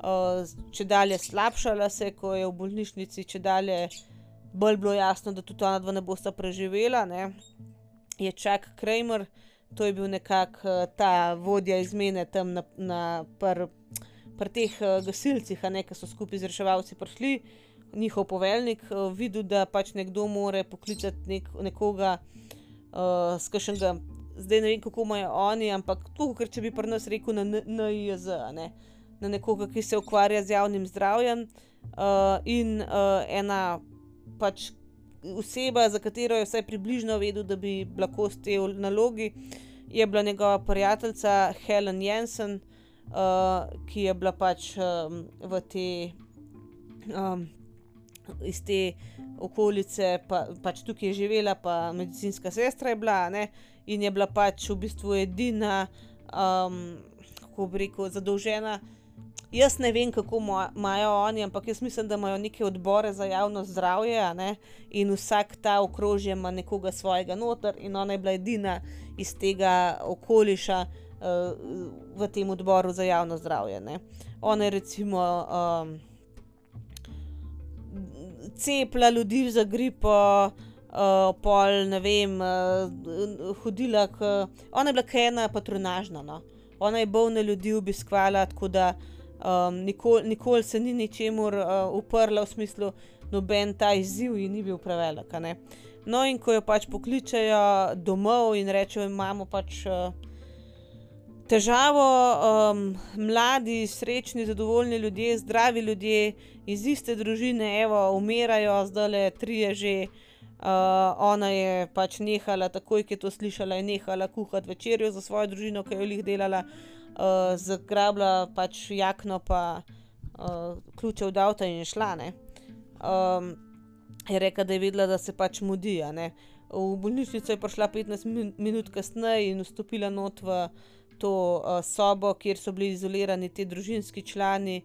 uh, če dalje slabšala se, ko je v bolnišnici, če dalje bolj bilo jasno, da tudi ona dva ne bosta preživela, ne, je Chuck Kramer, to je bil nekako uh, ta vodja izmene tam na, na pr, pr teh uh, gasilcih, ki so skupaj z reševalci prišli. Njihov poveljnik uh, videl, da pač nekdo more poklicati nek, nekoga, uh, s kašnega, zdaj ne vem, kako imajo oni, ampak to, ker če bi pri nas rekel na NIJZ, na nekoga, ki se ukvarja z javnim zdravjem, uh, in uh, ena pač oseba, za katero je vsaj približno vedel, da bi lahko s te nalogi, je bila njegova prijateljica Helen Jensen, uh, ki je bila pač um, v te. Um, Iz te okolice, pa, pač tukaj je živela, pa medicinska sestra je bila, ne? in je bila pač v bistvu edina, um, kako bi rekel, zadolžena Jaz ne vem, kako imajo oni, ampak jaz mislim, da imajo neke odbore za javno zdravje ne? in vsak ta okrožje ima nekoga svojega noter, in ona je bila edina iz tega okoliša uh, v tem odboru za javno zdravje. Ne? Ona je recimo um, cepila ljudi za gripo. Uh, pol, ne vem, uh, hodila, k, ona je bila ena patronažna, no. ona je bolne ljudi obiskvala, tako da um, nikoli nikol se ni ničemur uh, uprla v smislu, noben ta izziv ji ni bil prevelik. No, in ko jo pač pokličajo domov in rečejo, imamo pač. Uh, Težavo, um, mladi, srečni, zadovoljni ljudje, zdravi ljudje iz iste družine, evo, umirajo, zdaj le tri je že. Uh, ona je pač nehala, takoj, ko je to slišala, je nehala kuhati večerjo za svojo družino, ki jo je jih delala, uh, zagrabila pač jakno, pa uh, ključe od avta in je šla. Um, je rekla, da je vedela, da se pač mudi. V bolnišnico je prišla 15 minut kasneje in vstopila not v to uh, sobo, kjer so bili izolirani ti družinski člani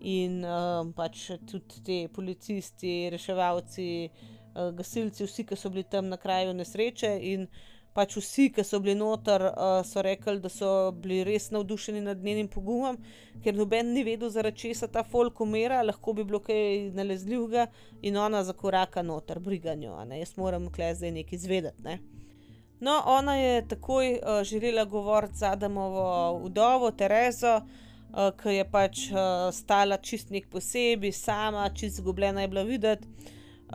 in uh, pač tudi ti policisti, reševalci, uh, gasilci, vsi, ki so bili tam na kraju nesreče. In pač vsi, ki so bili noter, uh, so rekli, da so bili res navdušeni nad njenim pogumom, ker noben ni vedel, zaradi česa ta folk umira, lahko bi bilo kaj nalezljivega in ona zakoraka noter, briganjo. Jaz moram klej zdaj nekaj izvedeti. Ne? No, ona je takoj uh, želela govoriti z Adamovo vdovo, Terezo. Uh, ki je pač uh, stala čist nek posebej, sama, čist izgubljena je bila videti.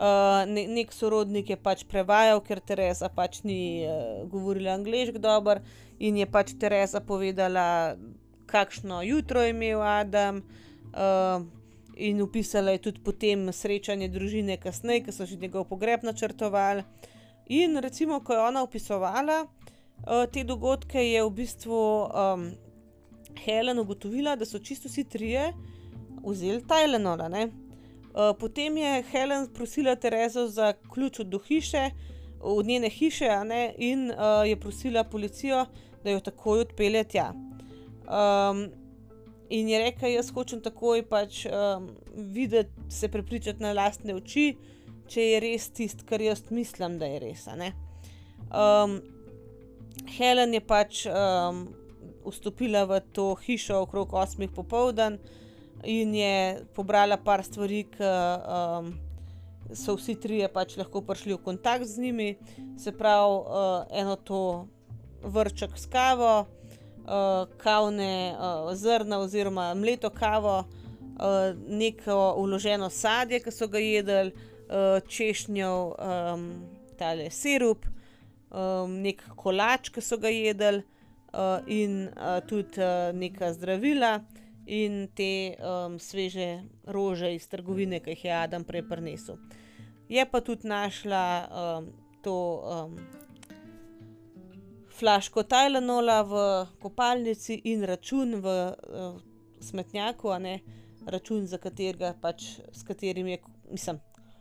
Uh, ne, nek sorodnik je pač prevajal, ker Teresa pač ni uh, govorila angliško dobro in je pač Teresa povedala, kakšno jutro je imel Adam. Uh, in upisala je tudi potem srečanje družine kasneje, ki so že njegov pogreb načrtovali. In recimo, ko je ona opisovala uh, te dogodke, je v bistvu um, Helen ugotovila, da so čisto vsi trije vzeli Tajlenola. Eh, potem je Helen prosila Terezo za ključ od hiše, od njene hiše, ne, in uh, je prosila policijo, da jo takoj odpelje tja. Um, in je rekla, jaz hočem takoj pač um, videti, se prepričati na lastne oči, če je res tisto, kar jaz mislim, da je res. Um, Helen je pač um, vstopila v to hišo okrog 8. popoldan in je pobrala par stvari, ki um, so vsi trije pač lahko prišli v kontakt z njimi, se pravi, uh, eno to vrček s kavo, uh, kavne uh, zrna oziroma mleto kavo, uh, neko uloženo sadje, ki so ga jedli, uh, češnjev, um, tale sirup, um, nek kolač, ki so ga jedli. Uh, in uh, tudi uh, neka zdravila, in te um, sveže rože iz trgovine, ki jih je Adam prej prinesel. Je pa tudi našla um, to um, flaško Tajlanola v kopalnici in račun v uh, smetnjaku, a ne račun, katerega pač s katerim je, mislim,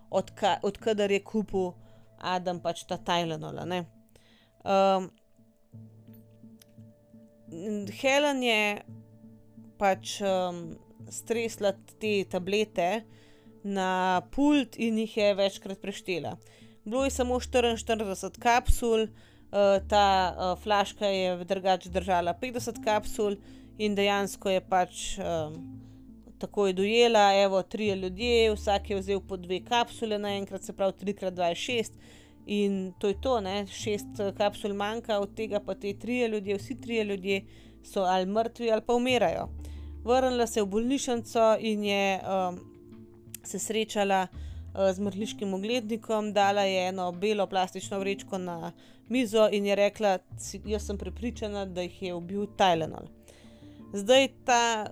odka, odkudar je kupil Adam pač ta Tajlanola. Um, Helen je pač um, stresla te tablete na pult in jih je večkrat preštela. Bilo je samo 44 kapsul, uh, ta uh, flaška je drugače držala 50 kapsul in dejansko je pač um, tako dojela, evo, tri ljudje, vsak je vzel po dve kapsule naenkrat, se pravi 3x2 je 6. In to je to, ne? šest uh, kapsul manjka, od tega pa te tri ljudje, vsi tri ljudje so ali mrtvi ali pa umirajo vrnila se je v bolnišnico in je um, se srečala uh, z mrliškim oglednikom, dala je eno belo plastično vrečko na mizo in je rekla: Jaz sem prepričana, da jih je ubil Tylenol. Zdaj ta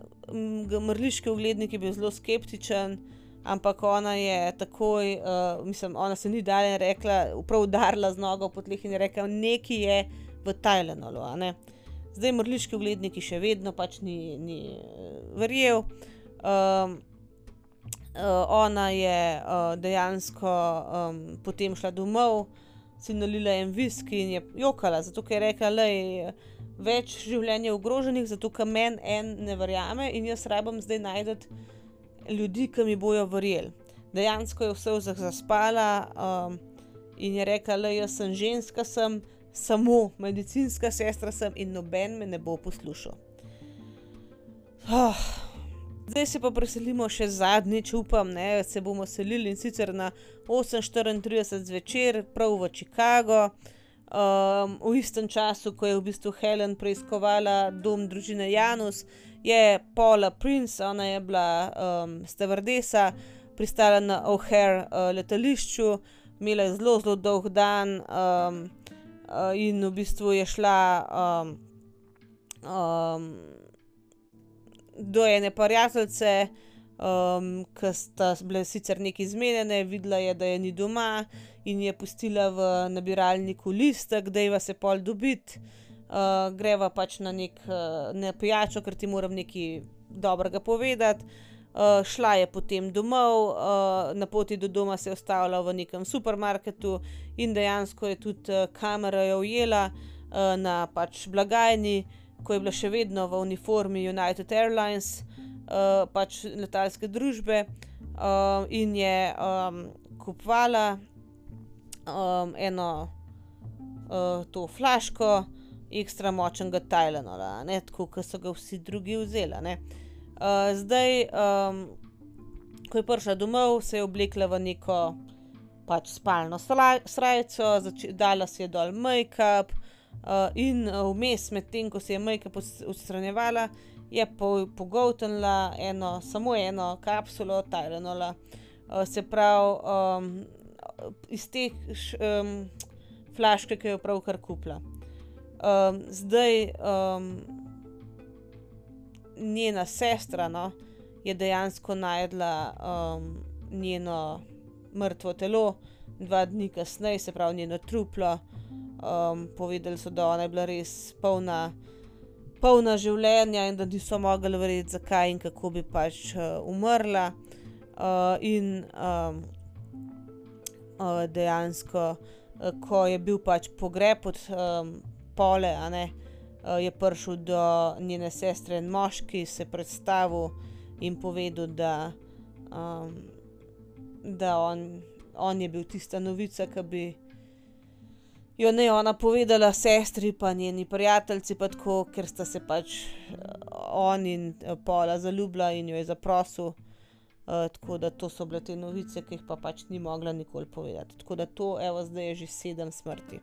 mrliški oglednik je bil zelo skeptičen, ampak ona je takoj, uh, mislim, ona se ni dala in rekla, prav udarila z nogo po tleh in je rekla, nekaj je v Tajlandu. Zdaj mrliški ogledniki še vedno pač ni, ni verjel. Um, uh, ona je uh, dejansko um, potem šla domov, si nalila en viski in je jokala, zato ker je rekla, da je več življenj ogroženih, zato ker meni en ne verjame in jaz rabim zdaj najdete ljudi, ki mi bojo verjeli. Dejansko je vse vzah zaspala um, in je rekla, da jaz sem ženska, sem samo medicinska sestra sem in noben me ne bo poslušal. Oh. Zdaj se pa preselimo še zadnjič, upam, da se bomo selili in sicer na 8:34 zvečer, prav v Chicago, um, v istem času, ko je v bistvu Helen preiskovala dom družine Janus, je Paula Prince, ona je bila um, stevardesa, pristala na O'Hare uh, letališču, imela je zelo, zelo dolg dan um, uh, in v bistvu je šla um, um, do ene prijateljice. Um, ki sta bile sicer neki zmedene, videla je, da je ni doma in je pustila v nabiralniku listek, da je vas je pol dobiti uh, greva pač na nek uh, ne pijačo, ker ti moram nekaj dobrega povedati. Uh, šla je potem domov, uh, na poti do doma se je ustavila v nekem supermarketu in dejansko je tudi uh, kamera jo ujela uh, na pač blagajni, ko je bila še vedno v uniformi United Airlines, uh, pač letalske družbe uh, in je um, kupovala um, eno uh, to flaško ekstra močnega Tajlana, tako kot so ga vsi drugi vzeli. Uh, zdaj, um, ko je prišla domov, se je oblekla v neko pač spalno srajco, dala si je dol make-up uh, in vmes, medtem ko si je make-up odstranjevala, je po pogotnila eno, samo eno kapsulo Tajlana. Uh, se pravi, um, iz te um, flaške, ki jo pravkar kupila. Um, zdaj um, njena sestra no, je dejansko najdla um, njeno mrtvo telo, dva dni kasneje, se pravi njeno truplo. Um, povedali so, da ona je bila res polna, polna življenja in da niso mogli verjeti, zakaj in kako bi pač uh, umrla. Uh, in um, uh, dejansko, uh, ko je bil pač pogreb od. Um, pole, ne, uh, je prišel do njene sestre in moški, se predstavil in povedal, da, um, da on, on je bil tista novica, ki bi jo ne ona povedala sestri, pa njeni prijatelji, pa tako, ker sta se pač on in pola zaljubila in jo je zaprosil. Uh, tako da to so bile te novice, ki jih pa pač ni mogla nikoli povedati. Tako da to, evo, zdaj je že sedem smrti.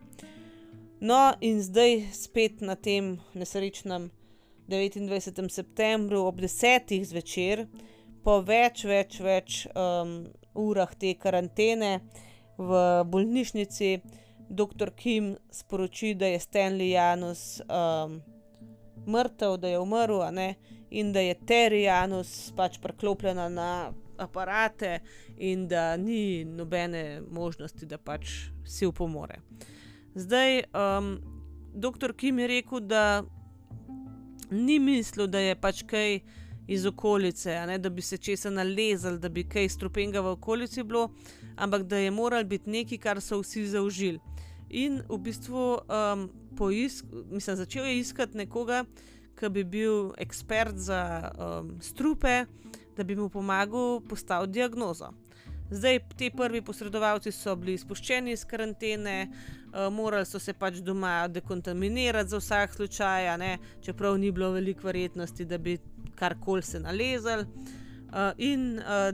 No, in zdaj spet na tem nesrečnem 29. septembru ob 10. zvečer, po več, več, več um, urah te karantene v bolnišnici, dr. Kim sporoči, da je Stanley Janus um, mrtev, da je umrl, in da je Terry Janus pač preklopljena na aparate, in da ni nobene možnosti, da pač si upomore. Zdaj, um, doktor Kim je rekel, da ni mislil, da je pač kaj iz okolice, ne, da bi se česa nalezel, da bi kaj strupenga v okolici bilo, ampak da je moral biti nekaj, kar so vsi zaužili. In v bistvu um, poisk, mislim, začel je iskati nekoga, ki bi bil ekspert za um, strupe, da bi mu pomagal postaviti diagnozo. Zdaj, ti prvi posredovalci so bili izpuščeni iz karantene, uh, morali so se pač doma dekontaminirati za vsak slučaj, čeprav ni bilo veliko verjetnosti, da bi karkoli se nalezel. Uh, in uh,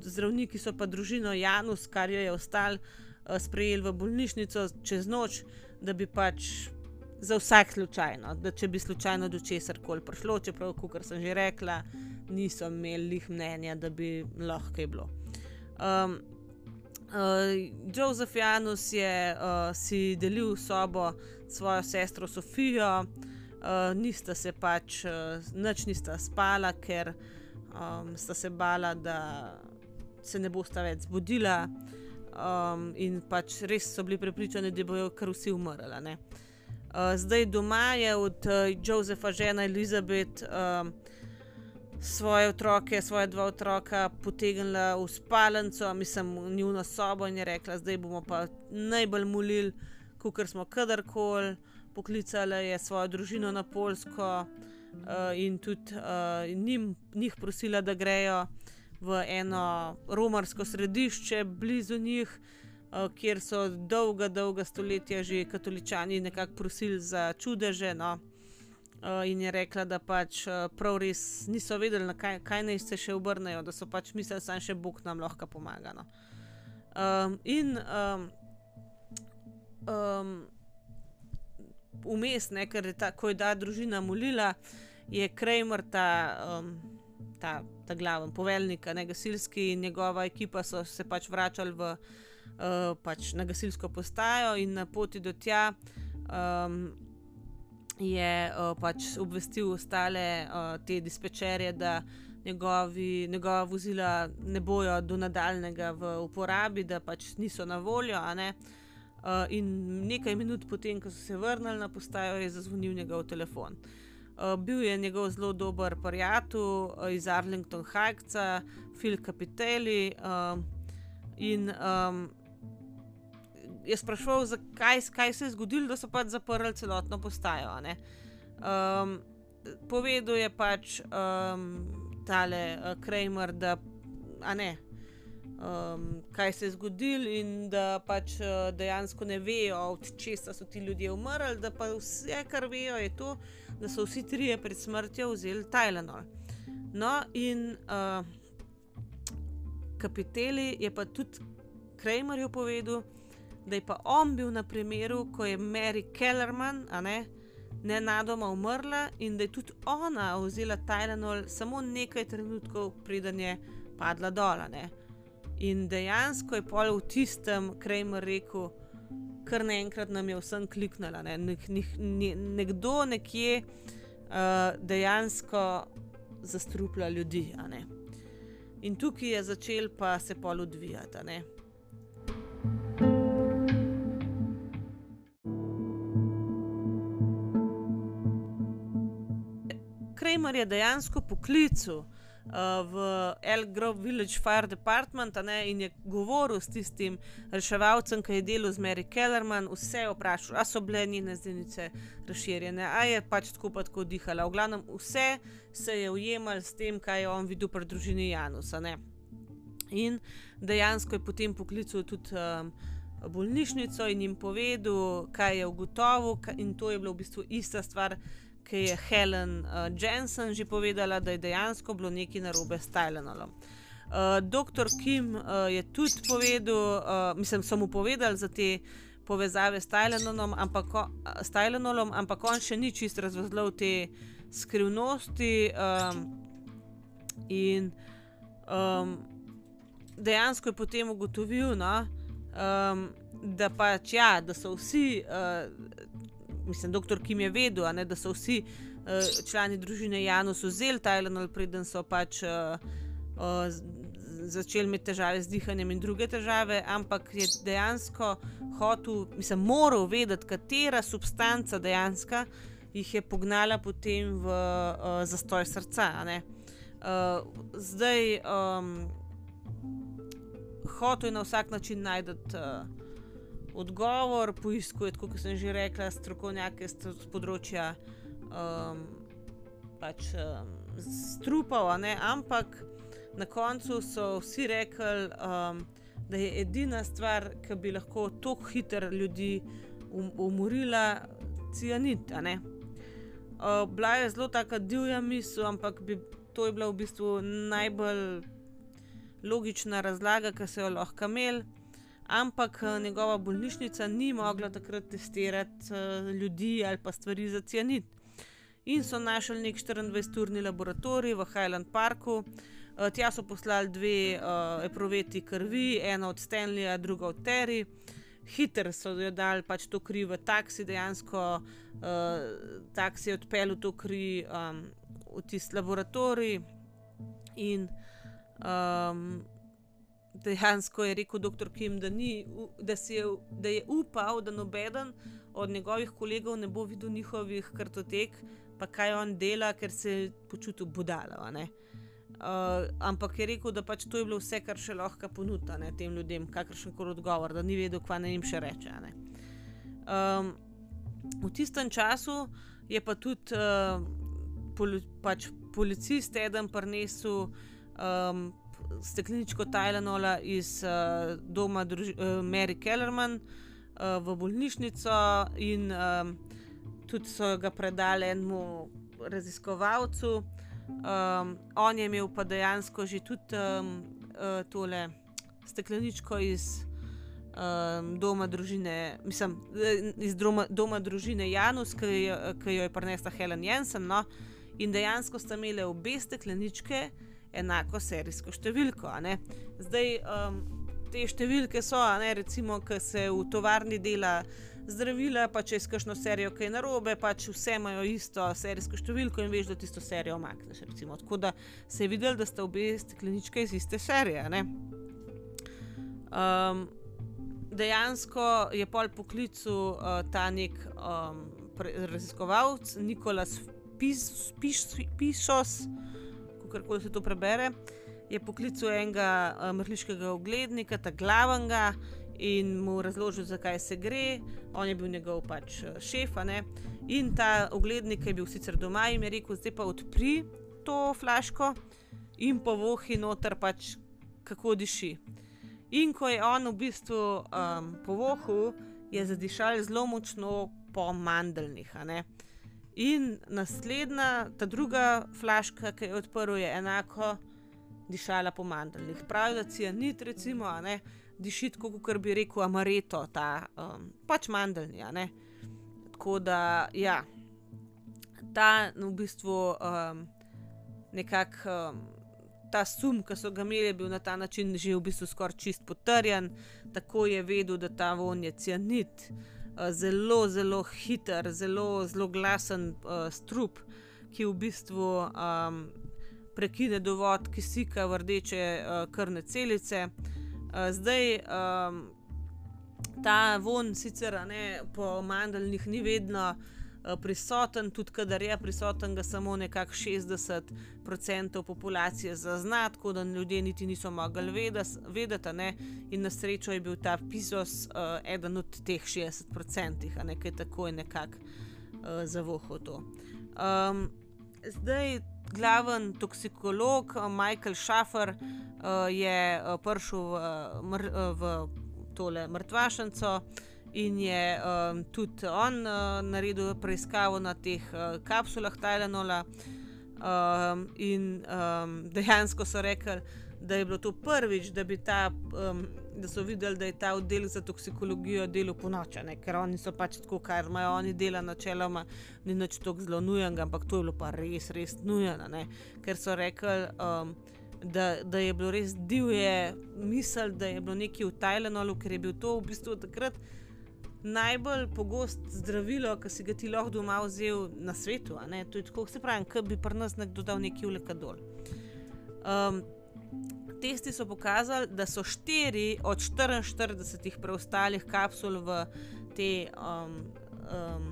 zdravniki so pa družino Janus, kar je ostal, uh, sprejeli v bolnišnico čez noč, da bi pač. Za vsak slučaj, no, da če bi slučajno do česar koli prišlo, čeprav, kot sem že rekla, niso imeli mnenja, da bi lahko kaj bilo. Um, uh, Joseph Janus je uh, si delil sobo s svojo sestro Sofijo, uh, nista se pač, uh, noč nista spala, ker um, sta se bala, da se ne bosta več zbudila, um, in pač res so bili prepričani, da bojo kar vsi umrli. Uh, zdaj doma je od uh, Josefa žena Elizabeth. Um, svoje otroke, svoje dva otroka potegnila v spalnico, mislim, v njihovo sobo in je rekla, zdaj bomo pa najbolj molili, kot smo kadarkoli. Poklicala je svojo družino na Polsko uh, in tudi uh, njim, njih prosila, da grejo v eno romarsko središče blizu njih, uh, kjer so dolga, dolga stoletja že katoličani nekako prosili za čudeže. No. Uh, in je rekla, da pač uh, prav res niso vedeli, kaj, kaj naj se še obrnejo, da so pač mislili, da še Bog nam lahko pomaga. No. Um, in um, um, vmes, ne, ker je ta, ko je ta družina molila, je Kramer, ta, um, ta, ta glaven poveljnik, ne gasilski in njegova ekipa so se pač vračali v, uh, pač na gasilsko postajo in na poti do tja. Um, je uh, pač obvestil ostale uh, te dispečerje, da njegovi, njegova vozila ne bojo do nadaljnega v uporabi, da pač niso na voljo. Uh, in nekaj minut potem, ko so se vrnili na postajo, je zazvonil njegov telefon. Uh, bil je njegov zelo dober prijatelj uh, iz Arlington Heights, Phil Capitelli. Uh, in um, je sprašval, zakaj, kaj se je zgodilo, da so pač zaprli celotno postajo. Um, povedal je pač um, tale uh, Kramer, da ne. Um, kaj se je zgodilo, in da pač uh, dejansko ne vejo, od česa so ti ljudje umrli, da pa vse, kar vejo, je to, da so vsi trije pred smrtjo vzeli Tylenol. No, in uh, kapiteli je pa tudi Kramerju povedal, da je pa on bil na primeru, ko je Mary Kellerman, a ne, nenadoma umrla in da je tudi ona vzela Tylenol samo nekaj trenutkov, preden je padla dol. In dejansko je pol v tistem Kramer rekel, kar naenkrat nam je vsem kliknila. Ne? Nek, nek, ne, nekdo nekje uh, dejansko zastruplja ljudi. In tukaj je začel pa se pol odvijati. Kramer je dejansko poklical v El Grove Village Fire Department ne, in je govoril s tistim reševalcem, ki je delal z Mary Kellerman, vse je vprašal, ali so bile njene zdenice razširjene, ali je pač tako pa tako dihala. V glavnem, vse se je ujemal s tem, kaj je on videl pri družini Janusa. Ne. In dejansko je potem poklical tudi. Um, Bolnišnico in jim povedal, kaj je ugotovil, in to je bila v bistvu ista stvar, ki je Helen uh, Jensen že povedala, da je dejansko bilo nekaj narobe s Tylenolom. Uh, Doktor Kim uh, je tudi povedal, uh, mislim, so mu povedali za te povezave s Tylenolom, ampak, s Tylenolom, ampak on še ni čist razvozlal te skrivnosti. Um, in um, dejansko je potem ugotovil, no, um, da pač ja, da so vsi. Uh, mislim, doktor Kim je vedel, ne, da so vsi uh, člani družine Janus vzeli Tylenol, preden so pač uh, uh, začeli imeti težave z dihanjem in druge težave, ampak je dejansko hotel, mislim, moral vedeti, katera substanca dejansko jih je pognala potem v uh, zastoj srca. Uh, zdaj, um, hotel je na vsak način najti. Uh, odgovor, poiskuje, kot sem že rekla, strokovnjake z področja um, pač, um, strupov, ampak na koncu so vsi rekli, um, da je edina stvar, ki bi lahko tako hitro ljudi um, umorila, cianit. Uh, bila je zelo tako divja misel, ampak bi, to je bila v bistvu najbolj logična razlaga, ki se jo lahko imeli ampak eh, njegova bolnišnica ni mogla takrat testirati uh, ljudi ali pa stvari za cianit. In so našli nek 24-urni laboratorij v Highland Parku. Uh, tja so poslali dve uh, eproveti krvi, ena od Stanleya, druga od Terry. hitro so jo dali pač to kri v taksi, dejansko uh, taksi je odpeljal to kri um, v tisti laboratorij. In um, dejansko je rekel dr. Kim, da, ni, da, je, da je upal, da nobeden od njegovih kolegov ne bo videl njihovih kartotek, pa kaj on dela, ker se je počutil budala. Uh, ampak je rekel, da pač to je bilo vse, kar še lahko ponuta ne, tem ljudem, kakršen koli odgovor, da ni vedel, kaj naj jim še reče. Um, v tistem času je pa tudi uh, poli, pač policist eden prinesel um, stekleničko Tylenola iz uh, doma druži, uh, Mary Kellerman uh, v bolnišnico in um, tudi so ga predali enemu raziskovalcu. Um, on je imel pa dejansko že tudi um, uh, tole stekleničko iz um, doma družine, mislim, iz doma, doma družine Janus, ki, ki jo je prinesla Helen Jensen. No? In dejansko sta imeli obe stekleničke enako serijsko številko. Zdaj, um, te številke so, ne, recimo, ki se v tovarni dela zdravila, pa če iskaš na serijo kaj narobe, pač vse imajo isto serijsko številko in veš, da tisto serijo omakneš. Tako da se je videl, da sta obe stekleničke iz iste serije. Um, dejansko je pol poklicu uh, ta nek um, raziskovalec Nikolaus Pišos, kako se to prebere. Je poklical enega uh, mrliškega oglednika, ta glavnega, in mu razložil, zakaj se gre. On je bil njegov pač eh, šef. In ta oglednik je bil sicer doma in je rekel: zdaj pa odpri to flaško in povohi noter, pač kako diši. In ko je on v bistvu um, povohal, je zadišal zelo močno po mandeljnih. In naslednja, ta druga flaška, ki je odprl, je enako dišala po mandeljnih. Pravi, da cianit, recimo, ne, diši tako, kot bi rekel, amareto, ta um, pač mandeljni. Tako da, ja, ta v bistvu um, nekako. Um, Ta sum, ki so ga imeli, je bil na ta način že v bistvu skoraj čist potrjen, tako je vedel, da ta von je cianit, uh, zelo, zelo hiter, zelo, zelo glasen uh, strup, ki v bistvu um, prekine dovod kisika v rdeče uh, krvne celice. Uh, zdaj, um, ta von, sicer ne, po mandaljnih, ni vedno uh, prisoten, tudi kadar je prisoten, ga samo nekako 60% populacije zazna, tako da ljudje niti niso mogli vedeti. In na srečo je bil ta pisos uh, eden od teh 60%, a nekaj tako je nekako uh, zavohal to. Um, zdaj, glaven toksikolog Michael Schaffer uh, je uh, prišel v, mr, uh, v tole mrtvašnico in je um, tudi on uh, naredil preiskavo na teh uh, kapsulah Tylenola. Um, in um, dejansko so rekli, da je bilo to prvič, da, ta, um, da so videli, da je ta oddelek za toksikologijo delal po noči, ker oni so pač tako, kar imajo oni dela načeloma, ni nič tako zelo nujen, ampak to je bilo pa res, res nujeno, ker so rekli. Um, Da, da je bilo res divje misel, da je bilo nekaj v Tajlandu, ker je bil to v bistvu takrat najbolj pogost zdravilo, ki si ga ti lahko doma vzel na svetu. To je tako, se pravi, kot bi pri nas nekdo dal neki ulekadol. Um, testi so pokazali, da so štiri od 44 preostalih kapsul v te um, um,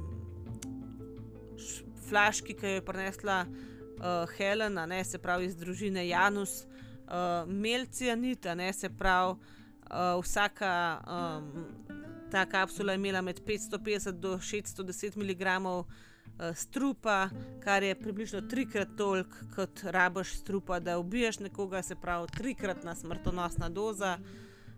flaški, ki jo je prinesla uh, Helena, ne, se pravi iz družine Janus, uh, melcianita, ne se pravi. Uh, vsaka um, ta kapsula je imela med 550 do 610 mg uh, strupa, kar je približno trikrat toliko kot rabaš strupa, da ubiješ nekoga, se pravi trikratna smrtonosna doza.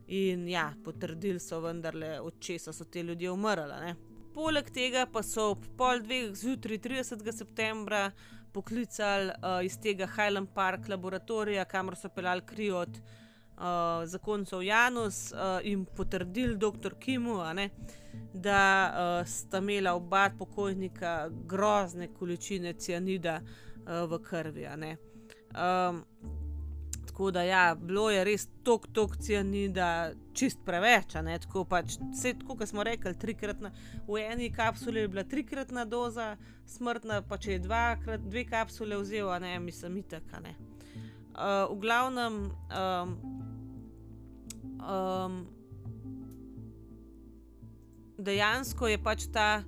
In ja, potrdili so vendarle, od česa so ti ljudje umrli. Poleg tega pa so ob pol dveh zjutraj, 30. septembra, poklicali uh, iz tega Highland Park laboratorija, kamor so pelali kri od uh, zakoncev Janus uh, in potrdili dr. Kimu, ne, da uh, sta imela oba pokojnika grozne količine cianida uh, v krvi. Um, Tako da, ja, bilo je res tok, tok cianida, čist preveč. Tako pač, vse tako, kot smo rekli, trikratna, v eni kapsuli je bila trikratna doza, smrtna pa če je dvakrat, dve kapsule vzel, ne, mislim, itek. Uh, v glavnem, um, um, dejansko je pač ta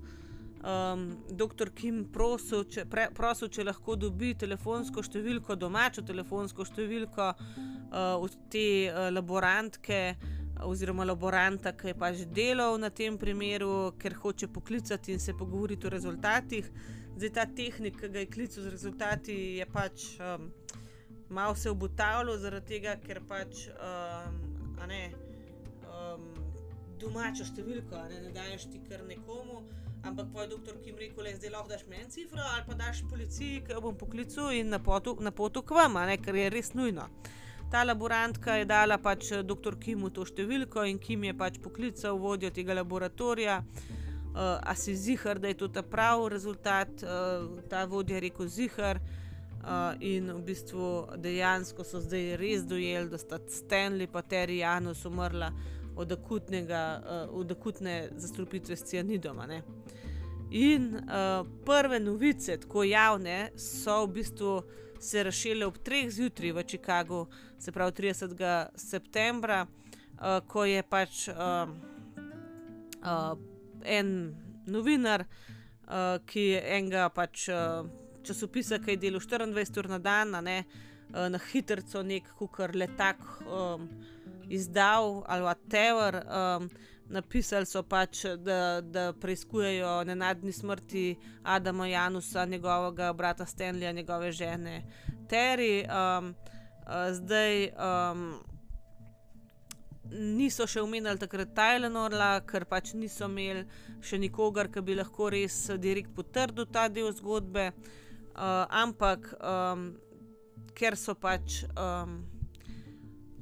um, dr. Kim prosil če, pre, prosil, če lahko dobi telefonsko številko, domačo telefonsko številko uh, od te uh, laborantke. Oziroma, laboranta, ki je pač delal na tem primeru, ker hoče poklicati in se pogovoriti o rezultatih. Zdaj, ta tehnik, ki ga je klical z rezultati, je pač um, malo se obotavljal, zaradi tega, ker pač um, ne, um, domačo številko ne, ne daješ ti kar nekomu. Ampak pa je doktor Kim rekel, da zdaj lahko daš meni cifro ali pa daš policiji, ki jo bom poklical in na potu, na potu k vam, ker je res nujno. Ta laborantka je dala pač eh, doktor Kimu to številko in Kim je pač poklical vodjo tega laboratorija. Uh, a si zihar, da je to ta pravi rezultat, uh, ta vodja je rekel zihar. Uh, in v bistvu dejansko so zdaj res dojeli, da sta Stanley in Terry Janus umrla od, akutnega, uh, od akutne zastrupitve s cianidom. In uh, prve novice, tako javne, so v bistvu se razšile ob 3 zjutraj v Chicagu, se pravi 30. septembra, uh, ko je pač uh, uh, en novinar, uh, ki je enega pač, uh, časopisa, ki je delal 24 ur na dan, ne, uh, na hitro, nek kukar letak. Um, izdal ali whatever. Um, napisali so pač, da, da preizkujejo nenadni smrti Adama Janusa, njegovega brata Stanleya, njegove žene Terry. Um, uh, zdaj. Um, Niso še omenjali takrat Tylenorla, ker pač niso imeli še nikogar, ki bi lahko res direkt potrdil ta del zgodbe. Uh, ampak, um, ker so pač um,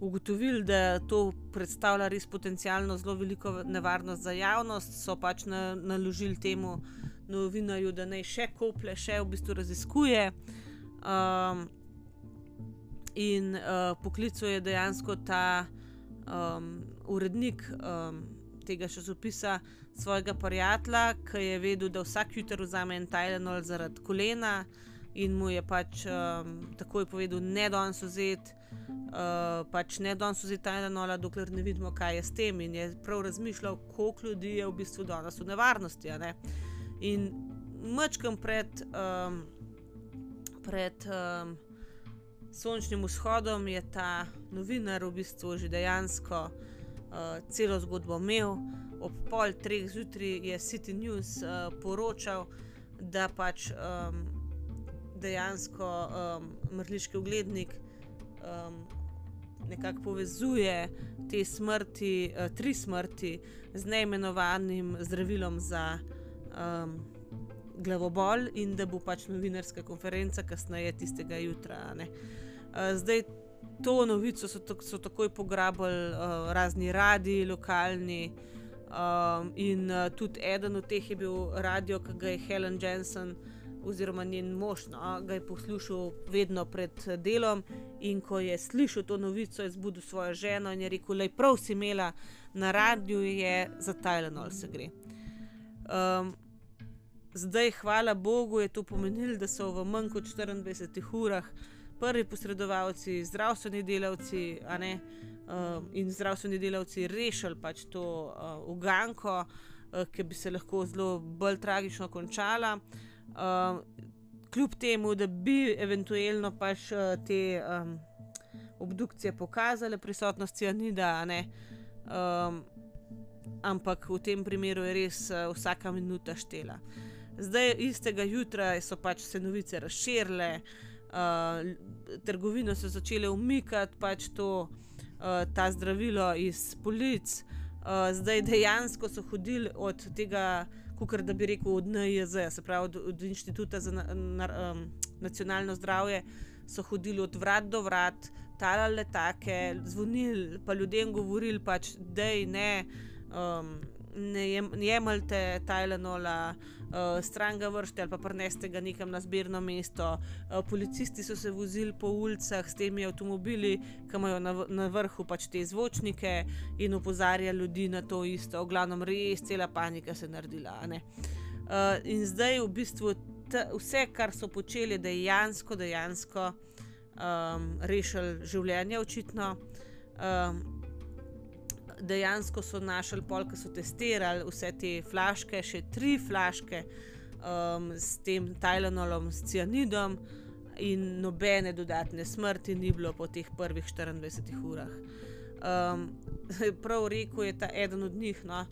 ugotovili, da to predstavlja res potencialno zelo veliko nevarnost za javnost, so pač na, naložili temu novinarju, da naj še kople, še v bistvu raziskuje. Um, in uh, poklical je dejansko ta um, urednik um, tega časopisa svojega prijatelja, ki je vedel, da vsak jutro vzame en Tylenol zaradi kolena. In mu je pač um, takoj povedal, da ne danes vzeti, uh, pač ne danes vzeti tajna nola, dokler ne vidimo, kaj je s tem. In je prav razmišljal, koliko ljudi je v bistvu danes v nevarnosti. Ne? In mačkam pred, um, pred um, sončnim vzhodom je ta novinar v bistvu že dejansko uh, celo zgodbo imel. Ob pol treh zjutraj je City News uh, poročal, da pač um, dejansko um, mrliški uglednik um, nekako povezuje te smrti, uh, tri smrti, z neimenovanim zdravilom za um, glavobol, in da bo pač novinarska konferenca kasneje tistega jutra. Uh, zdaj, to novico so, so takoj pograbili uh, razni radi, lokalni. Um, in uh, tudi eden od teh je bil radio, ki ga je Helen Jensen uh, oziroma njen mož, no, ga je poslušal vedno pred delom. In ko je slišal to novico, je zbudil svojo ženo in je rekel: Le prav si imela na radiju, je za Tylenol se gre. Um, zdaj, hvala Bogu, je to pomenilo, da so v manj kot 24 urah prvi posredovalci, zdravstveni delavci ne, um, in zdravstveni delavci rešili pač to uh, uganko, uh, ki bi se lahko zelo bolj tragično končala. Um, kljub temu, da bi eventualno pač uh, te um, obdukcije pokazale prisotnost cianida, um, ampak v tem primeru je res uh, vsaka minuta štela. Zdaj, istega jutra so pač se novice razširile, uh, trgovine so začele umikati pač to, uh, ta zdravilo iz polic, uh, zdaj dejansko so hodili od tega kot da bi rekel od NIJZ, se pravi od, od Inštituta za na, na, um, nacionalno zdravje, so hodili od vrat do vrat, talali letake, zvonili pa ljudem govorili, pač, da je ne. Um, ne jemljte Tylenola, uh, stran ga vršite ali pa prneste ga nekam na zbirno mesto. Uh, policisti so se vozili po ulicah s temi avtomobili, ki imajo na, na vrhu pač te zvočnike in opozarjali ljudi na to isto. V glavnem, res cela panika se je naredila. Uh, in zdaj v bistvu vse, kar so počeli, dejansko, dejansko um, rešili življenje, očitno. Um, dejansko so našli pol, ki so testirali vse te flaške, še tri flaške um, s tem Tylenolom, s cianidom, in nobene dodatne smrti ni bilo po teh prvih 24 urah. Um, prav rekel je ta eden od njih, no,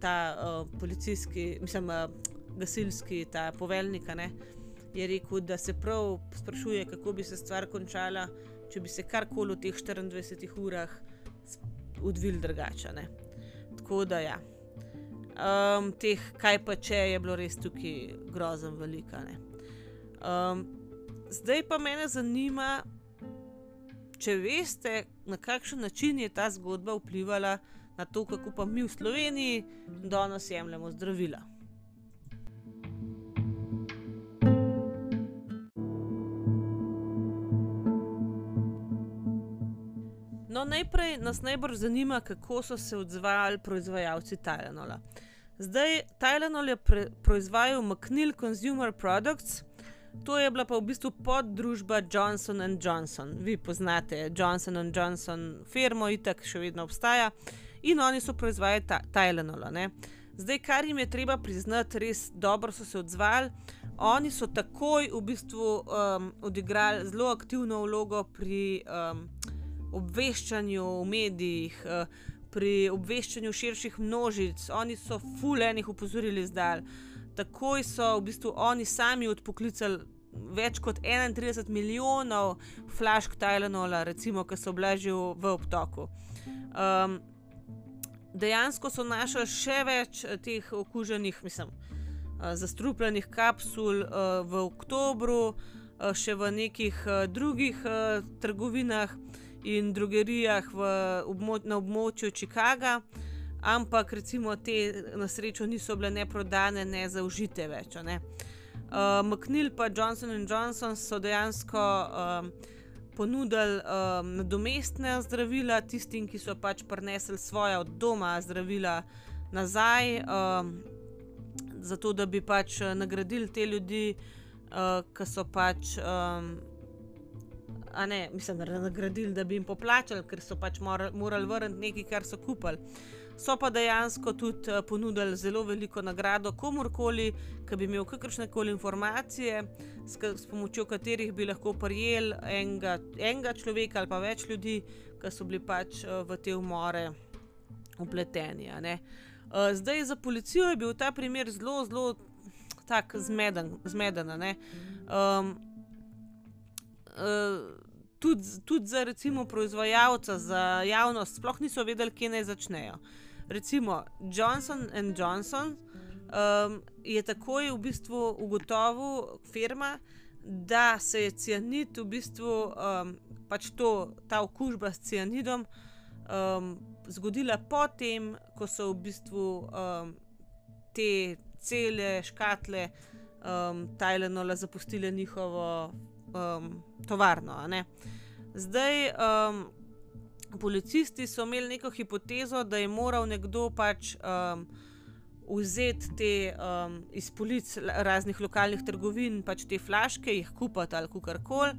ta uh, policijski, mislim, uh, gasilski, ta poveljnik, je rekel, da se prav sprašuje, kako bi se stvar končala, če bi se karkoli v teh 24 urah odvil drugače. Ne. Tako da ja. Um, teh, kaj pa če je bilo res tukaj grozno veliko. Um, zdaj pa me zanima, če veste, na kakšen način je ta zgodba vplivala na to, kako pa mi v Sloveniji danes jemljemo zdravila. No, najprej nas najbolj zanima, kako so se odzvali proizvajalci Tylenola. Zdaj, Tylenol je proizvajal McNeil Consumer Products, to je bila pa v bistvu poddružba Johnson Johnson. Vi poznate Johnson Johnson firmo, itak še vedno obstaja in oni so proizvajali Tylenola. Zdaj, kar jim je treba priznati, res dobro so se odzvali. Oni so takoj v bistvu um, odigrali zelo aktivno vlogo pri. Um, obveščanju v medijih, eh, pri obveščanju širših množic, oni so fulejnih upozorili zdaj. Takoj so v bistvu oni sami odpoklicali več kot 31 milijonov flašk Tylenola, recimo, ki so bili v obtoku. Um, dejansko so našli še več eh, teh okuženih, mislim, uh, zastrupljenih kapsul v oktobru, še v nekih drugih trgovinah in drogerijah v, na območju Chicaga, ampak recimo te na srečo niso bile ne prodane, ne zaužite več. Ne. Uh, McNeil pa Johnson Johnson so dejansko um, ponudili um, nadomestne zdravila tistim, ki so pač prinesli svoje od doma zdravila nazaj, um, zato da bi pač nagradili te ljudi, uh, ki so pač. Um, a ne, mislim, nagradili, da bi jim poplačali, ker so pač morali vrniti nekaj, kar so kupili. So pa dejansko tudi uh, ponudili zelo veliko nagrado komorkoli, ki bi imel kakršne koli informacije, s, s pomočjo katerih bi lahko prijel enega, enega človeka ali pa več ljudi, ki so bili pač uh, v te umore upleteni. Uh, zdaj za policijo je bil ta primer zelo, zelo tak zmeden. zmeden um, uh, tudi, tudi za recimo proizvajalca, za javnost, sploh niso vedeli, kje naj začnejo. Recimo Johnson Johnson um, je takoj v bistvu ugotovil, firma, da se je cianid, v bistvu um, pač to, ta okužba s cianidom, um, zgodila potem, ko so v bistvu um, te cele škatle um, Tylenola zapustile njihovo um, tovarno. Zdaj, um, policisti so imeli neko hipotezo, da je moral nekdo pač um, vzeti te um, iz polic raznih lokalnih trgovin, pač te flaške, jih kupiti ali kar koli.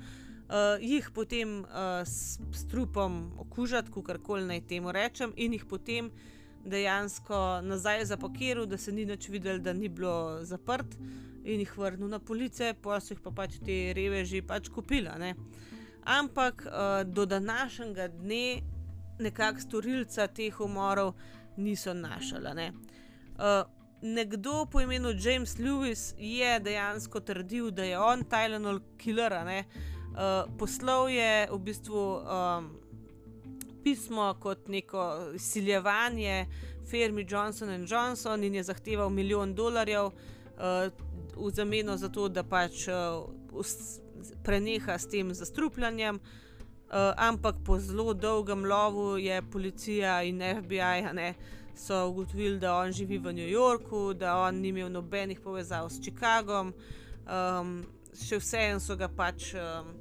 Uh, jih potem uh, s, s trupom okužiti, kako koli naj temu rečem, in jih potem dejansko nazaj zapakiral, da se ni več videl, da ni bilo zaprt, in jih vrnil na police, pa so jih pa pač te reveži pač kupila. Ne. Ampak uh, do današnjega dne nekako storilca teh umorov niso našli. Ne. Uh, nekdo po imenu James Lewis je dejansko trdil, da je on Tylenol killer. Uh, poslal je v bistvu um, pismo kot neko izsiljevanje firmi Johnson Johnson in je zahteval milijon dolarjev. Uh, v zameno za to, da pač uh, preneha s tem zastrupljanjem. Uh, ampak po zelo dolgem lovu je policija in FBI ne, so ugotovili, da on živi v New Yorku, da on ni imel nobenih povezav s Chicagom. Um, še vseeno so ga pač um,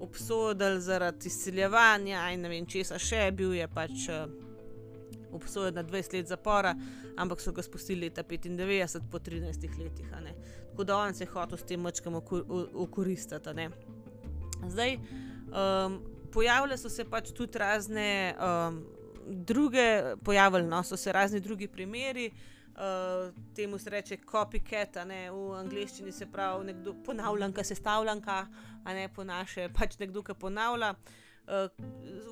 obsodili zaradi izsiljevanja in ne vem česa še, bil je pač. Uh, obsojen na 20 let zapora, ampak so ga spustili leta 95, po 13 letih. Tako da on se je hotel s tem mačkom okoristiti. Zdaj, um, pojavile so se pač tudi razne um, druge, pojavili no, so se razni drugi primeri. Uh, temu se reče copycat, ne, v angleščini se pravi nekdo, ponavljanka, sestavljanka, a ne po naše, pač nekdo, ki ponavlja. Uh,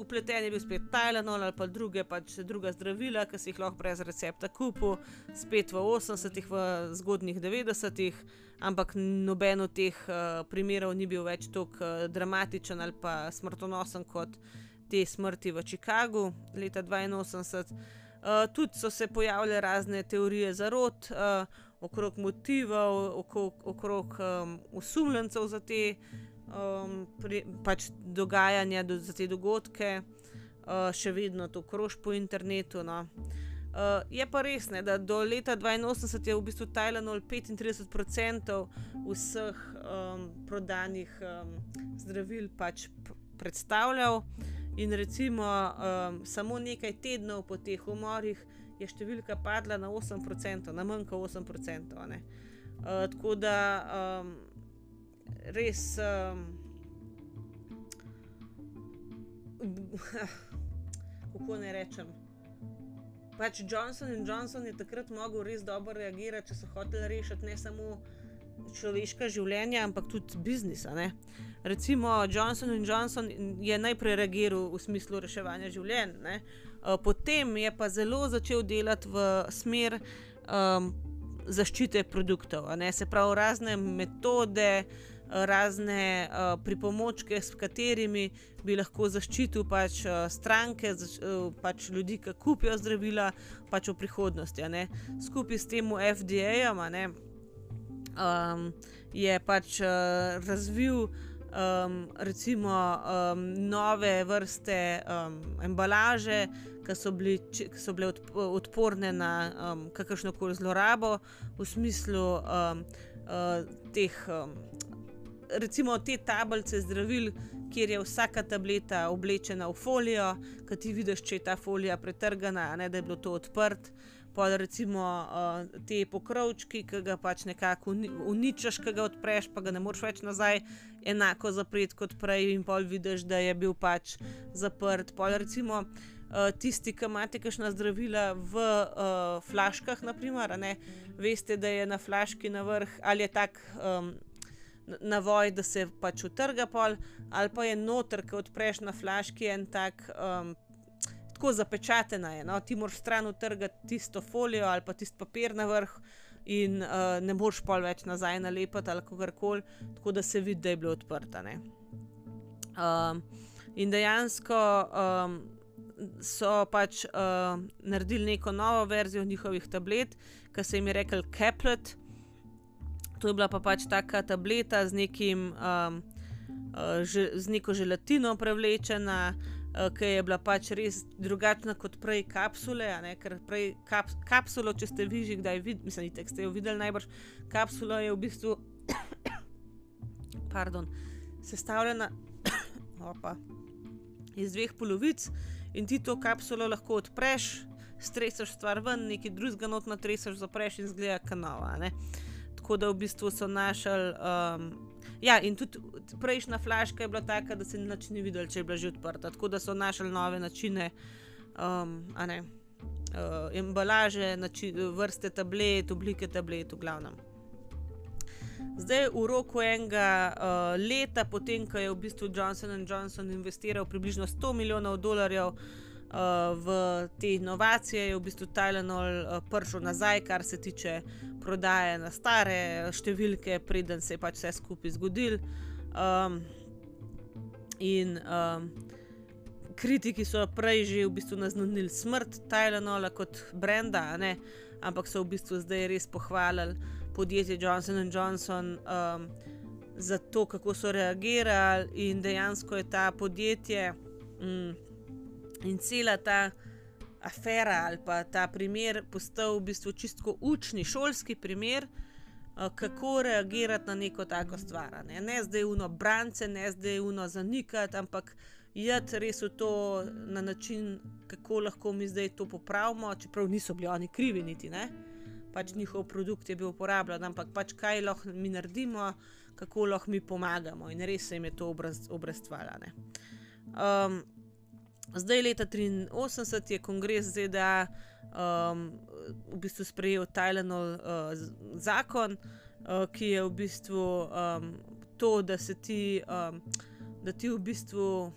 Upleten uh, je bil spet Tylenol ali pa druge, pač druga zdravila, ki si jih lahko brez recepta kupil, spet v 80-ih, v zgodnjih 90-ih, ampak noben od teh uh, primerov ni bil več tako uh, dramatičen ali pa smrtonosen kot te smrti v Chicagu leta 82. Uh, tudi so se pojavile razne teorije zarot, uh, okrog motivov, okrog, okrog um, usumljencev za te um, pri, pač dogajanja do, za te dogodke, uh, še vedno to krož po internetu. No. Uh, je pa res, ne, da do leta 82 je v bistvu Tylenol 35% vseh um, prodanih um, zdravil pač predstavljal, in recimo um, samo nekaj tednov po teh umorih je številka padla na 8%, na manj kot 8%. Uh, tako da. Um, res. Um, kako ne rečem. Pač Johnson in Johnson je takrat mogel res dobro reagirati, če so hoteli rešiti ne samo človeška življenja, ampak tudi biznis. Recimo Johnson in Johnson je najprej reagiral v smislu reševanja življenj, ne? potem je pa zelo začel delati v smer um, zaščite produktov, se pravi razne metode razne uh, pripomočke, s katerimi bi lahko zaščitil pač, uh, stranke, zaš, uh, pač ljudi, ki kupijo zdravila pač v prihodnosti. Skupaj s tem FDA-jem um, je pač uh, razvil. Um, recimo um, nove vrste um, embalaže, ki so, ki so bile odporne na um, kakršno koli zlorabo, v smislu um, uh, teh um, recimo te tablice zdravil, kjer je vsaka tableta oblečena v folijo, ki ti vidiš, če je ta folija pretrgana, ne da je bilo to odprt. Pa recimo uh, te pokrovčki, ki ga pač nekako uničiš, ki ga odpreš, pa ga ne moreš več nazaj enako zapreti kot prej, in pol vidiš, da je bil pač zaprt. Pa recimo uh, tisti, ki imate kakšna zdravila v uh, flaškah, naprimer, ne, veste, da je na flaški na vrh ali je tak. Um, navoj, da se pač utrga pol, ali pa je noter, ki odpreš na flaški en tak. Um, Tako zapečatena je, no? ti moraš stran utrgati tisto folijo ali pa tisto papir na vrh, in uh, ne moreš pol več nazaj nalepiti ali kako koli, tako da se vidi, da je bilo odprta. Um, in dejansko um, so pač uh, naredili neko novo verzijo njihovih tablet, ki se jim je rekel Keplet, To je bila pa pač taka tableta z, nekim, um, uh, že, z neko želatino prevlečena, uh, ki je bila pač res drugačna kot prej kapsule. Ker prej kap, kapsulo, če ste vi že kdaj videli, mislim, da ste jo videli najbrž, kapsula je v bistvu pardon, sestavljena opa, iz dveh polovic in ti to kapsulo lahko odpreš. Streseš stvar ven, nekaj drugega notno treseš, zapreš in zgleda kanala tako da v bistvu so našli. Um, ja, in tudi prejšnja flaška je bila taka, da se nič ni videl, če je bila že odprta. Tako da so našli nove načine, um, ne, uh, embalaže, način, vrste tablet, oblike tablet, v glavnem. Zdaj, v roku enega uh, leta, potem ko je v bistvu Johnson Johnson investiral približno 100 milijonov dolarjev uh, v te inovacije, je v bistvu Tylenol uh, prišel nazaj, kar se tiče prodaje na stare številke, preden se je pač vse skupaj zgodil. Um, in um, kritiki so prej že v bistvu naznanili smrt Tylenola kot brenda, ampak so v bistvu zdaj res pohvalili podjetje Johnson Johnson. Um, Za to, kako so reagirali, in dejansko je ta podjetje, mm, in cela ta afera ali pa ta primer postal v bistvu čisto učni, šolski primer, uh, kako reagirati na neko tako stvar. Ne, ne zdaj uno brance, ne zdaj uno zanikati, ampak jed res v to na način, kako lahko mi zdaj to popravimo, čeprav niso bili oni krivi niti ne. Pač njihov produkt je bil uporabljen, ampak pač kaj lahko mi naredimo, kako lahko mi pomagamo, in res se jim je to obrestvalo. Um, zdaj, leta 1983, je kongres ZDA um, v bistvu sprejel Tajlanov uh, zakon, uh, ki je v bistvu um, to, da se ti, um, da ti v bistvu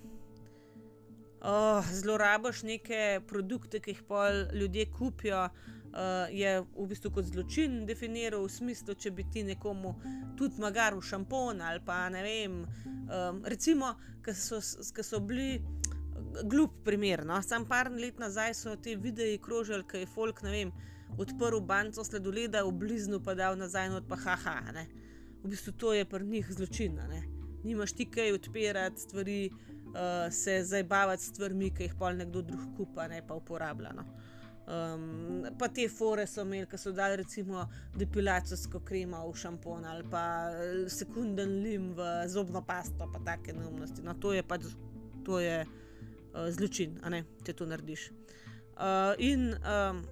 uh, zlorabiš neke produkte, ki jih pa ljudje kupijo. Uh, je v bistvu kot zločin definiral v smislu, če bi ti nekomu tudi magar v šampon ali pa ne vem. Um, recimo, ker so, so bili glup primer. No? Sam par let nazaj so te videi krožili, ker je folk vem, odprl banco sledoleda, v bliznu pa dal nazaj in pa haha. Ne? V bistvu to je pri njih zločin. Nimaš ti kaj odpirati stvari uh, se zabavati s stvarmi, ki jih pa nekdo drug kupa, ne pa uporablja. No. Um, pa te fore so imeli, ki so dali recimo depilacijsko kremo v šampon ali pa eh, sekunden lim v zobno pasto, pa take neumnosti. No, to je pač to je, uh, zločin, ne, če to narediš. Uh, in um,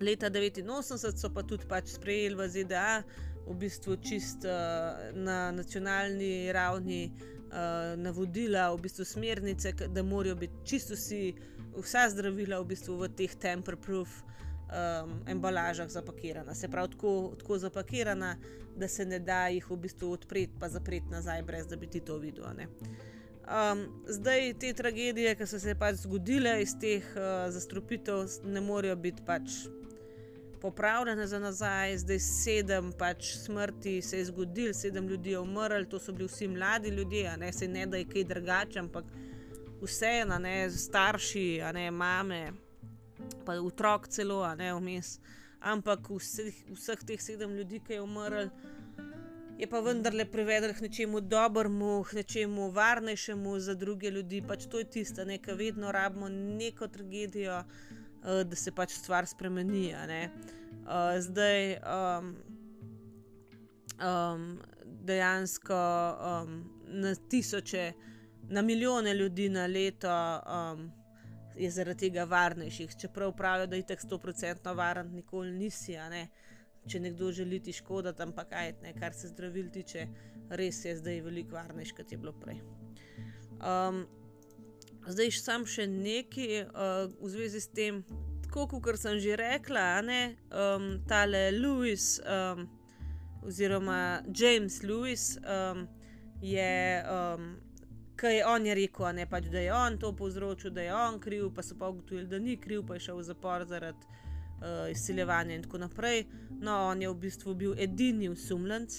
leta 1989 so pa tudi pač sprejeli v ZDA, v bistvu čist uh, na nacionalni ravni uh, navodila, v bistvu smernice, da morajo biti čisto vsi, vsa zdravila v, bistvu v teh temper-proof um, embalažah zapakirana. Se pravi, tako, tako zapakirana, da se ne da jih v bistvu odpreti in zapreti nazaj, brez da bi ti to videl. Um, zdaj te tragedije, ki so se pač zgodile iz teh uh, zastrupitev, ne morejo biti pač popravljene za nazaj, zdaj sedem pač smrti se je zgodil, sedem ljudi je umrlo, to so bili vsi mladi ljudje, ne se ne da je kaj drugače, ampak vseeno, ne starši, ne mame, pa otrok celo, ne vmes. Ampak vseh, vseh teh sedem ljudi, ki je umrl, je pa vendarle privedel k nečemu dobremu, k nečemu varnejšemu za druge ljudi. Pač to je tisto, kar vedno rabimo, neko tragedijo. Eh, da se pač stvar spremeni. Uh, zdaj um, um, dejansko um, na tisoče, na milijone ljudi na leto um, je zaradi tega varnejših. Čeprav pravijo, da je tako 100% varen, nikoli nisi. Če nekdo želi ti škoditi, ampak kaj, ne, kar se zdravil tiče, res je zdaj veliko varnejši, kot je bilo prej. Um, Zdaj, sam še nekaj uh, v zvezi s tem, tako kot sem že rekla, ne, um, tale Louis, um, oziroma James Louis, um, je, um, kaj je on je rekel, ne, pač, da je on to povzročil, da je on kriv, pa so pa ugotovili, da ni kriv, pa je šel v zapor zaradi uh, izsiljevanja in tako naprej. No, on je v bistvu bil edini usumljenc,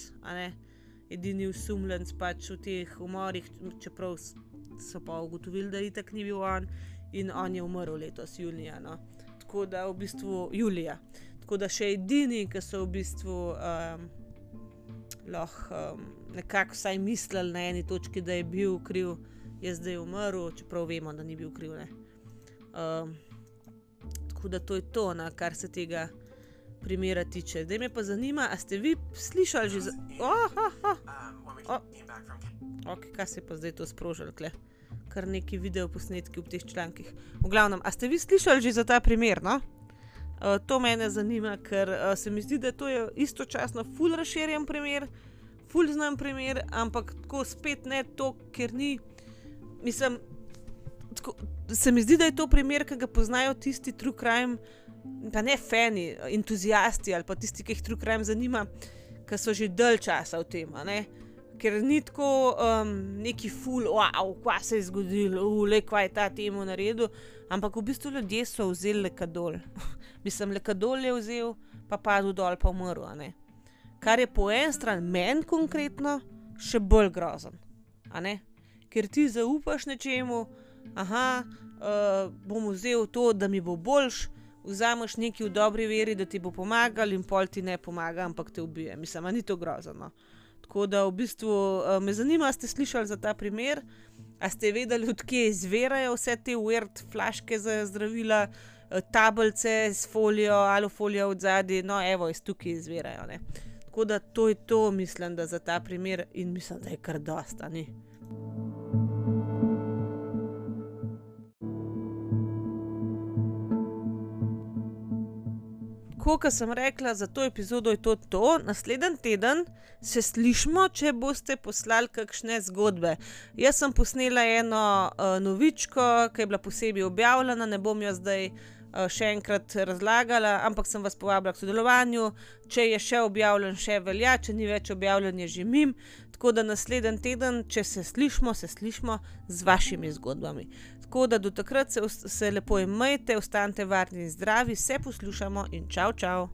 edini usumljenc pač v teh umorih, čeprav so pa ugotovili, da je tako ni bil on in on je umrl letos, junija. No. Tako da v bistvu Julija. Tako da še edini, ki so v bistvu um, lahko um, nekako vsaj mislili na eni točki, da je bil kriv, je zdaj umrl, čeprav vemo, da ni bil kriv. Um, tako da to je to, na kar se tega primera tiče. Zdaj me pa zanima, a ste vi slišali že za. Oh, oh, oh. Oh. Okay, kaj se je pa zdaj to sprožilo, kle? kar neki video posnetki v teh člankih. V glavnem, a ste vi slišali že za ta primer? No? Uh, to me zanima, ker uh, se mi zdi, da to je istočasno ful razširjen primer, ful znan primer, ampak tako spet ne to, ker ni. Mislim, tako, se mi zdi, da je to primer, ki ga poznajo tisti true crime, pa ne fani, entuzijasti ali pa tisti, ki jih true crime zanima, ki so že dalj časa v tem ker ni tako um, neki ful, wow, kaj se je zgodilo, le kaj je ta temu naredil. Ampak v bistvu ljudje so vzeli le kadol. Mislim, le kadol je vzel, pa padel dol, pa umrl. Kar je po eni strani meni konkretno še bolj grozen. Ker ti zaupaš nečemu, aha, uh, bom vzel to, da mi bo boljš. Vzameš nekaj v dobri veri, da ti bo pomagal, in pol ti ne pomaga, ampak te ubije. Mislim, da ni to grozno. Tako da v bistvu uh, me zanima, ste slišali za ta primer, a ste vedeli, odkje izvirajo vse te weird flaške za zdravila, tablice s folijo, alufolijo od zadaj, no, evo, iz tukaj izvirajo. Ne. Tako da to je to, mislim, da za ta primer in mislim, da je kar dosta. Ne. Kot sem rekla, za to epizodo je to to. Naslednji teden se slišimo, če boste poslali kakšne zgodbe. Jaz sem posnela eno uh, novičko, ki je bila posebej objavljena, ne bom jo zdaj uh, še enkrat razlagala, ampak sem vas povabila k sodelovanju. Če je še objavljen, še velja, če ni več objavljen, je že mim. Tako da naslednji teden, če se slišimo, se slišimo z vašimi zgodbami. Tako da do takrat se, se lepo imejte, ostanite varni in zdravi, vse poslušamo in čau, čau.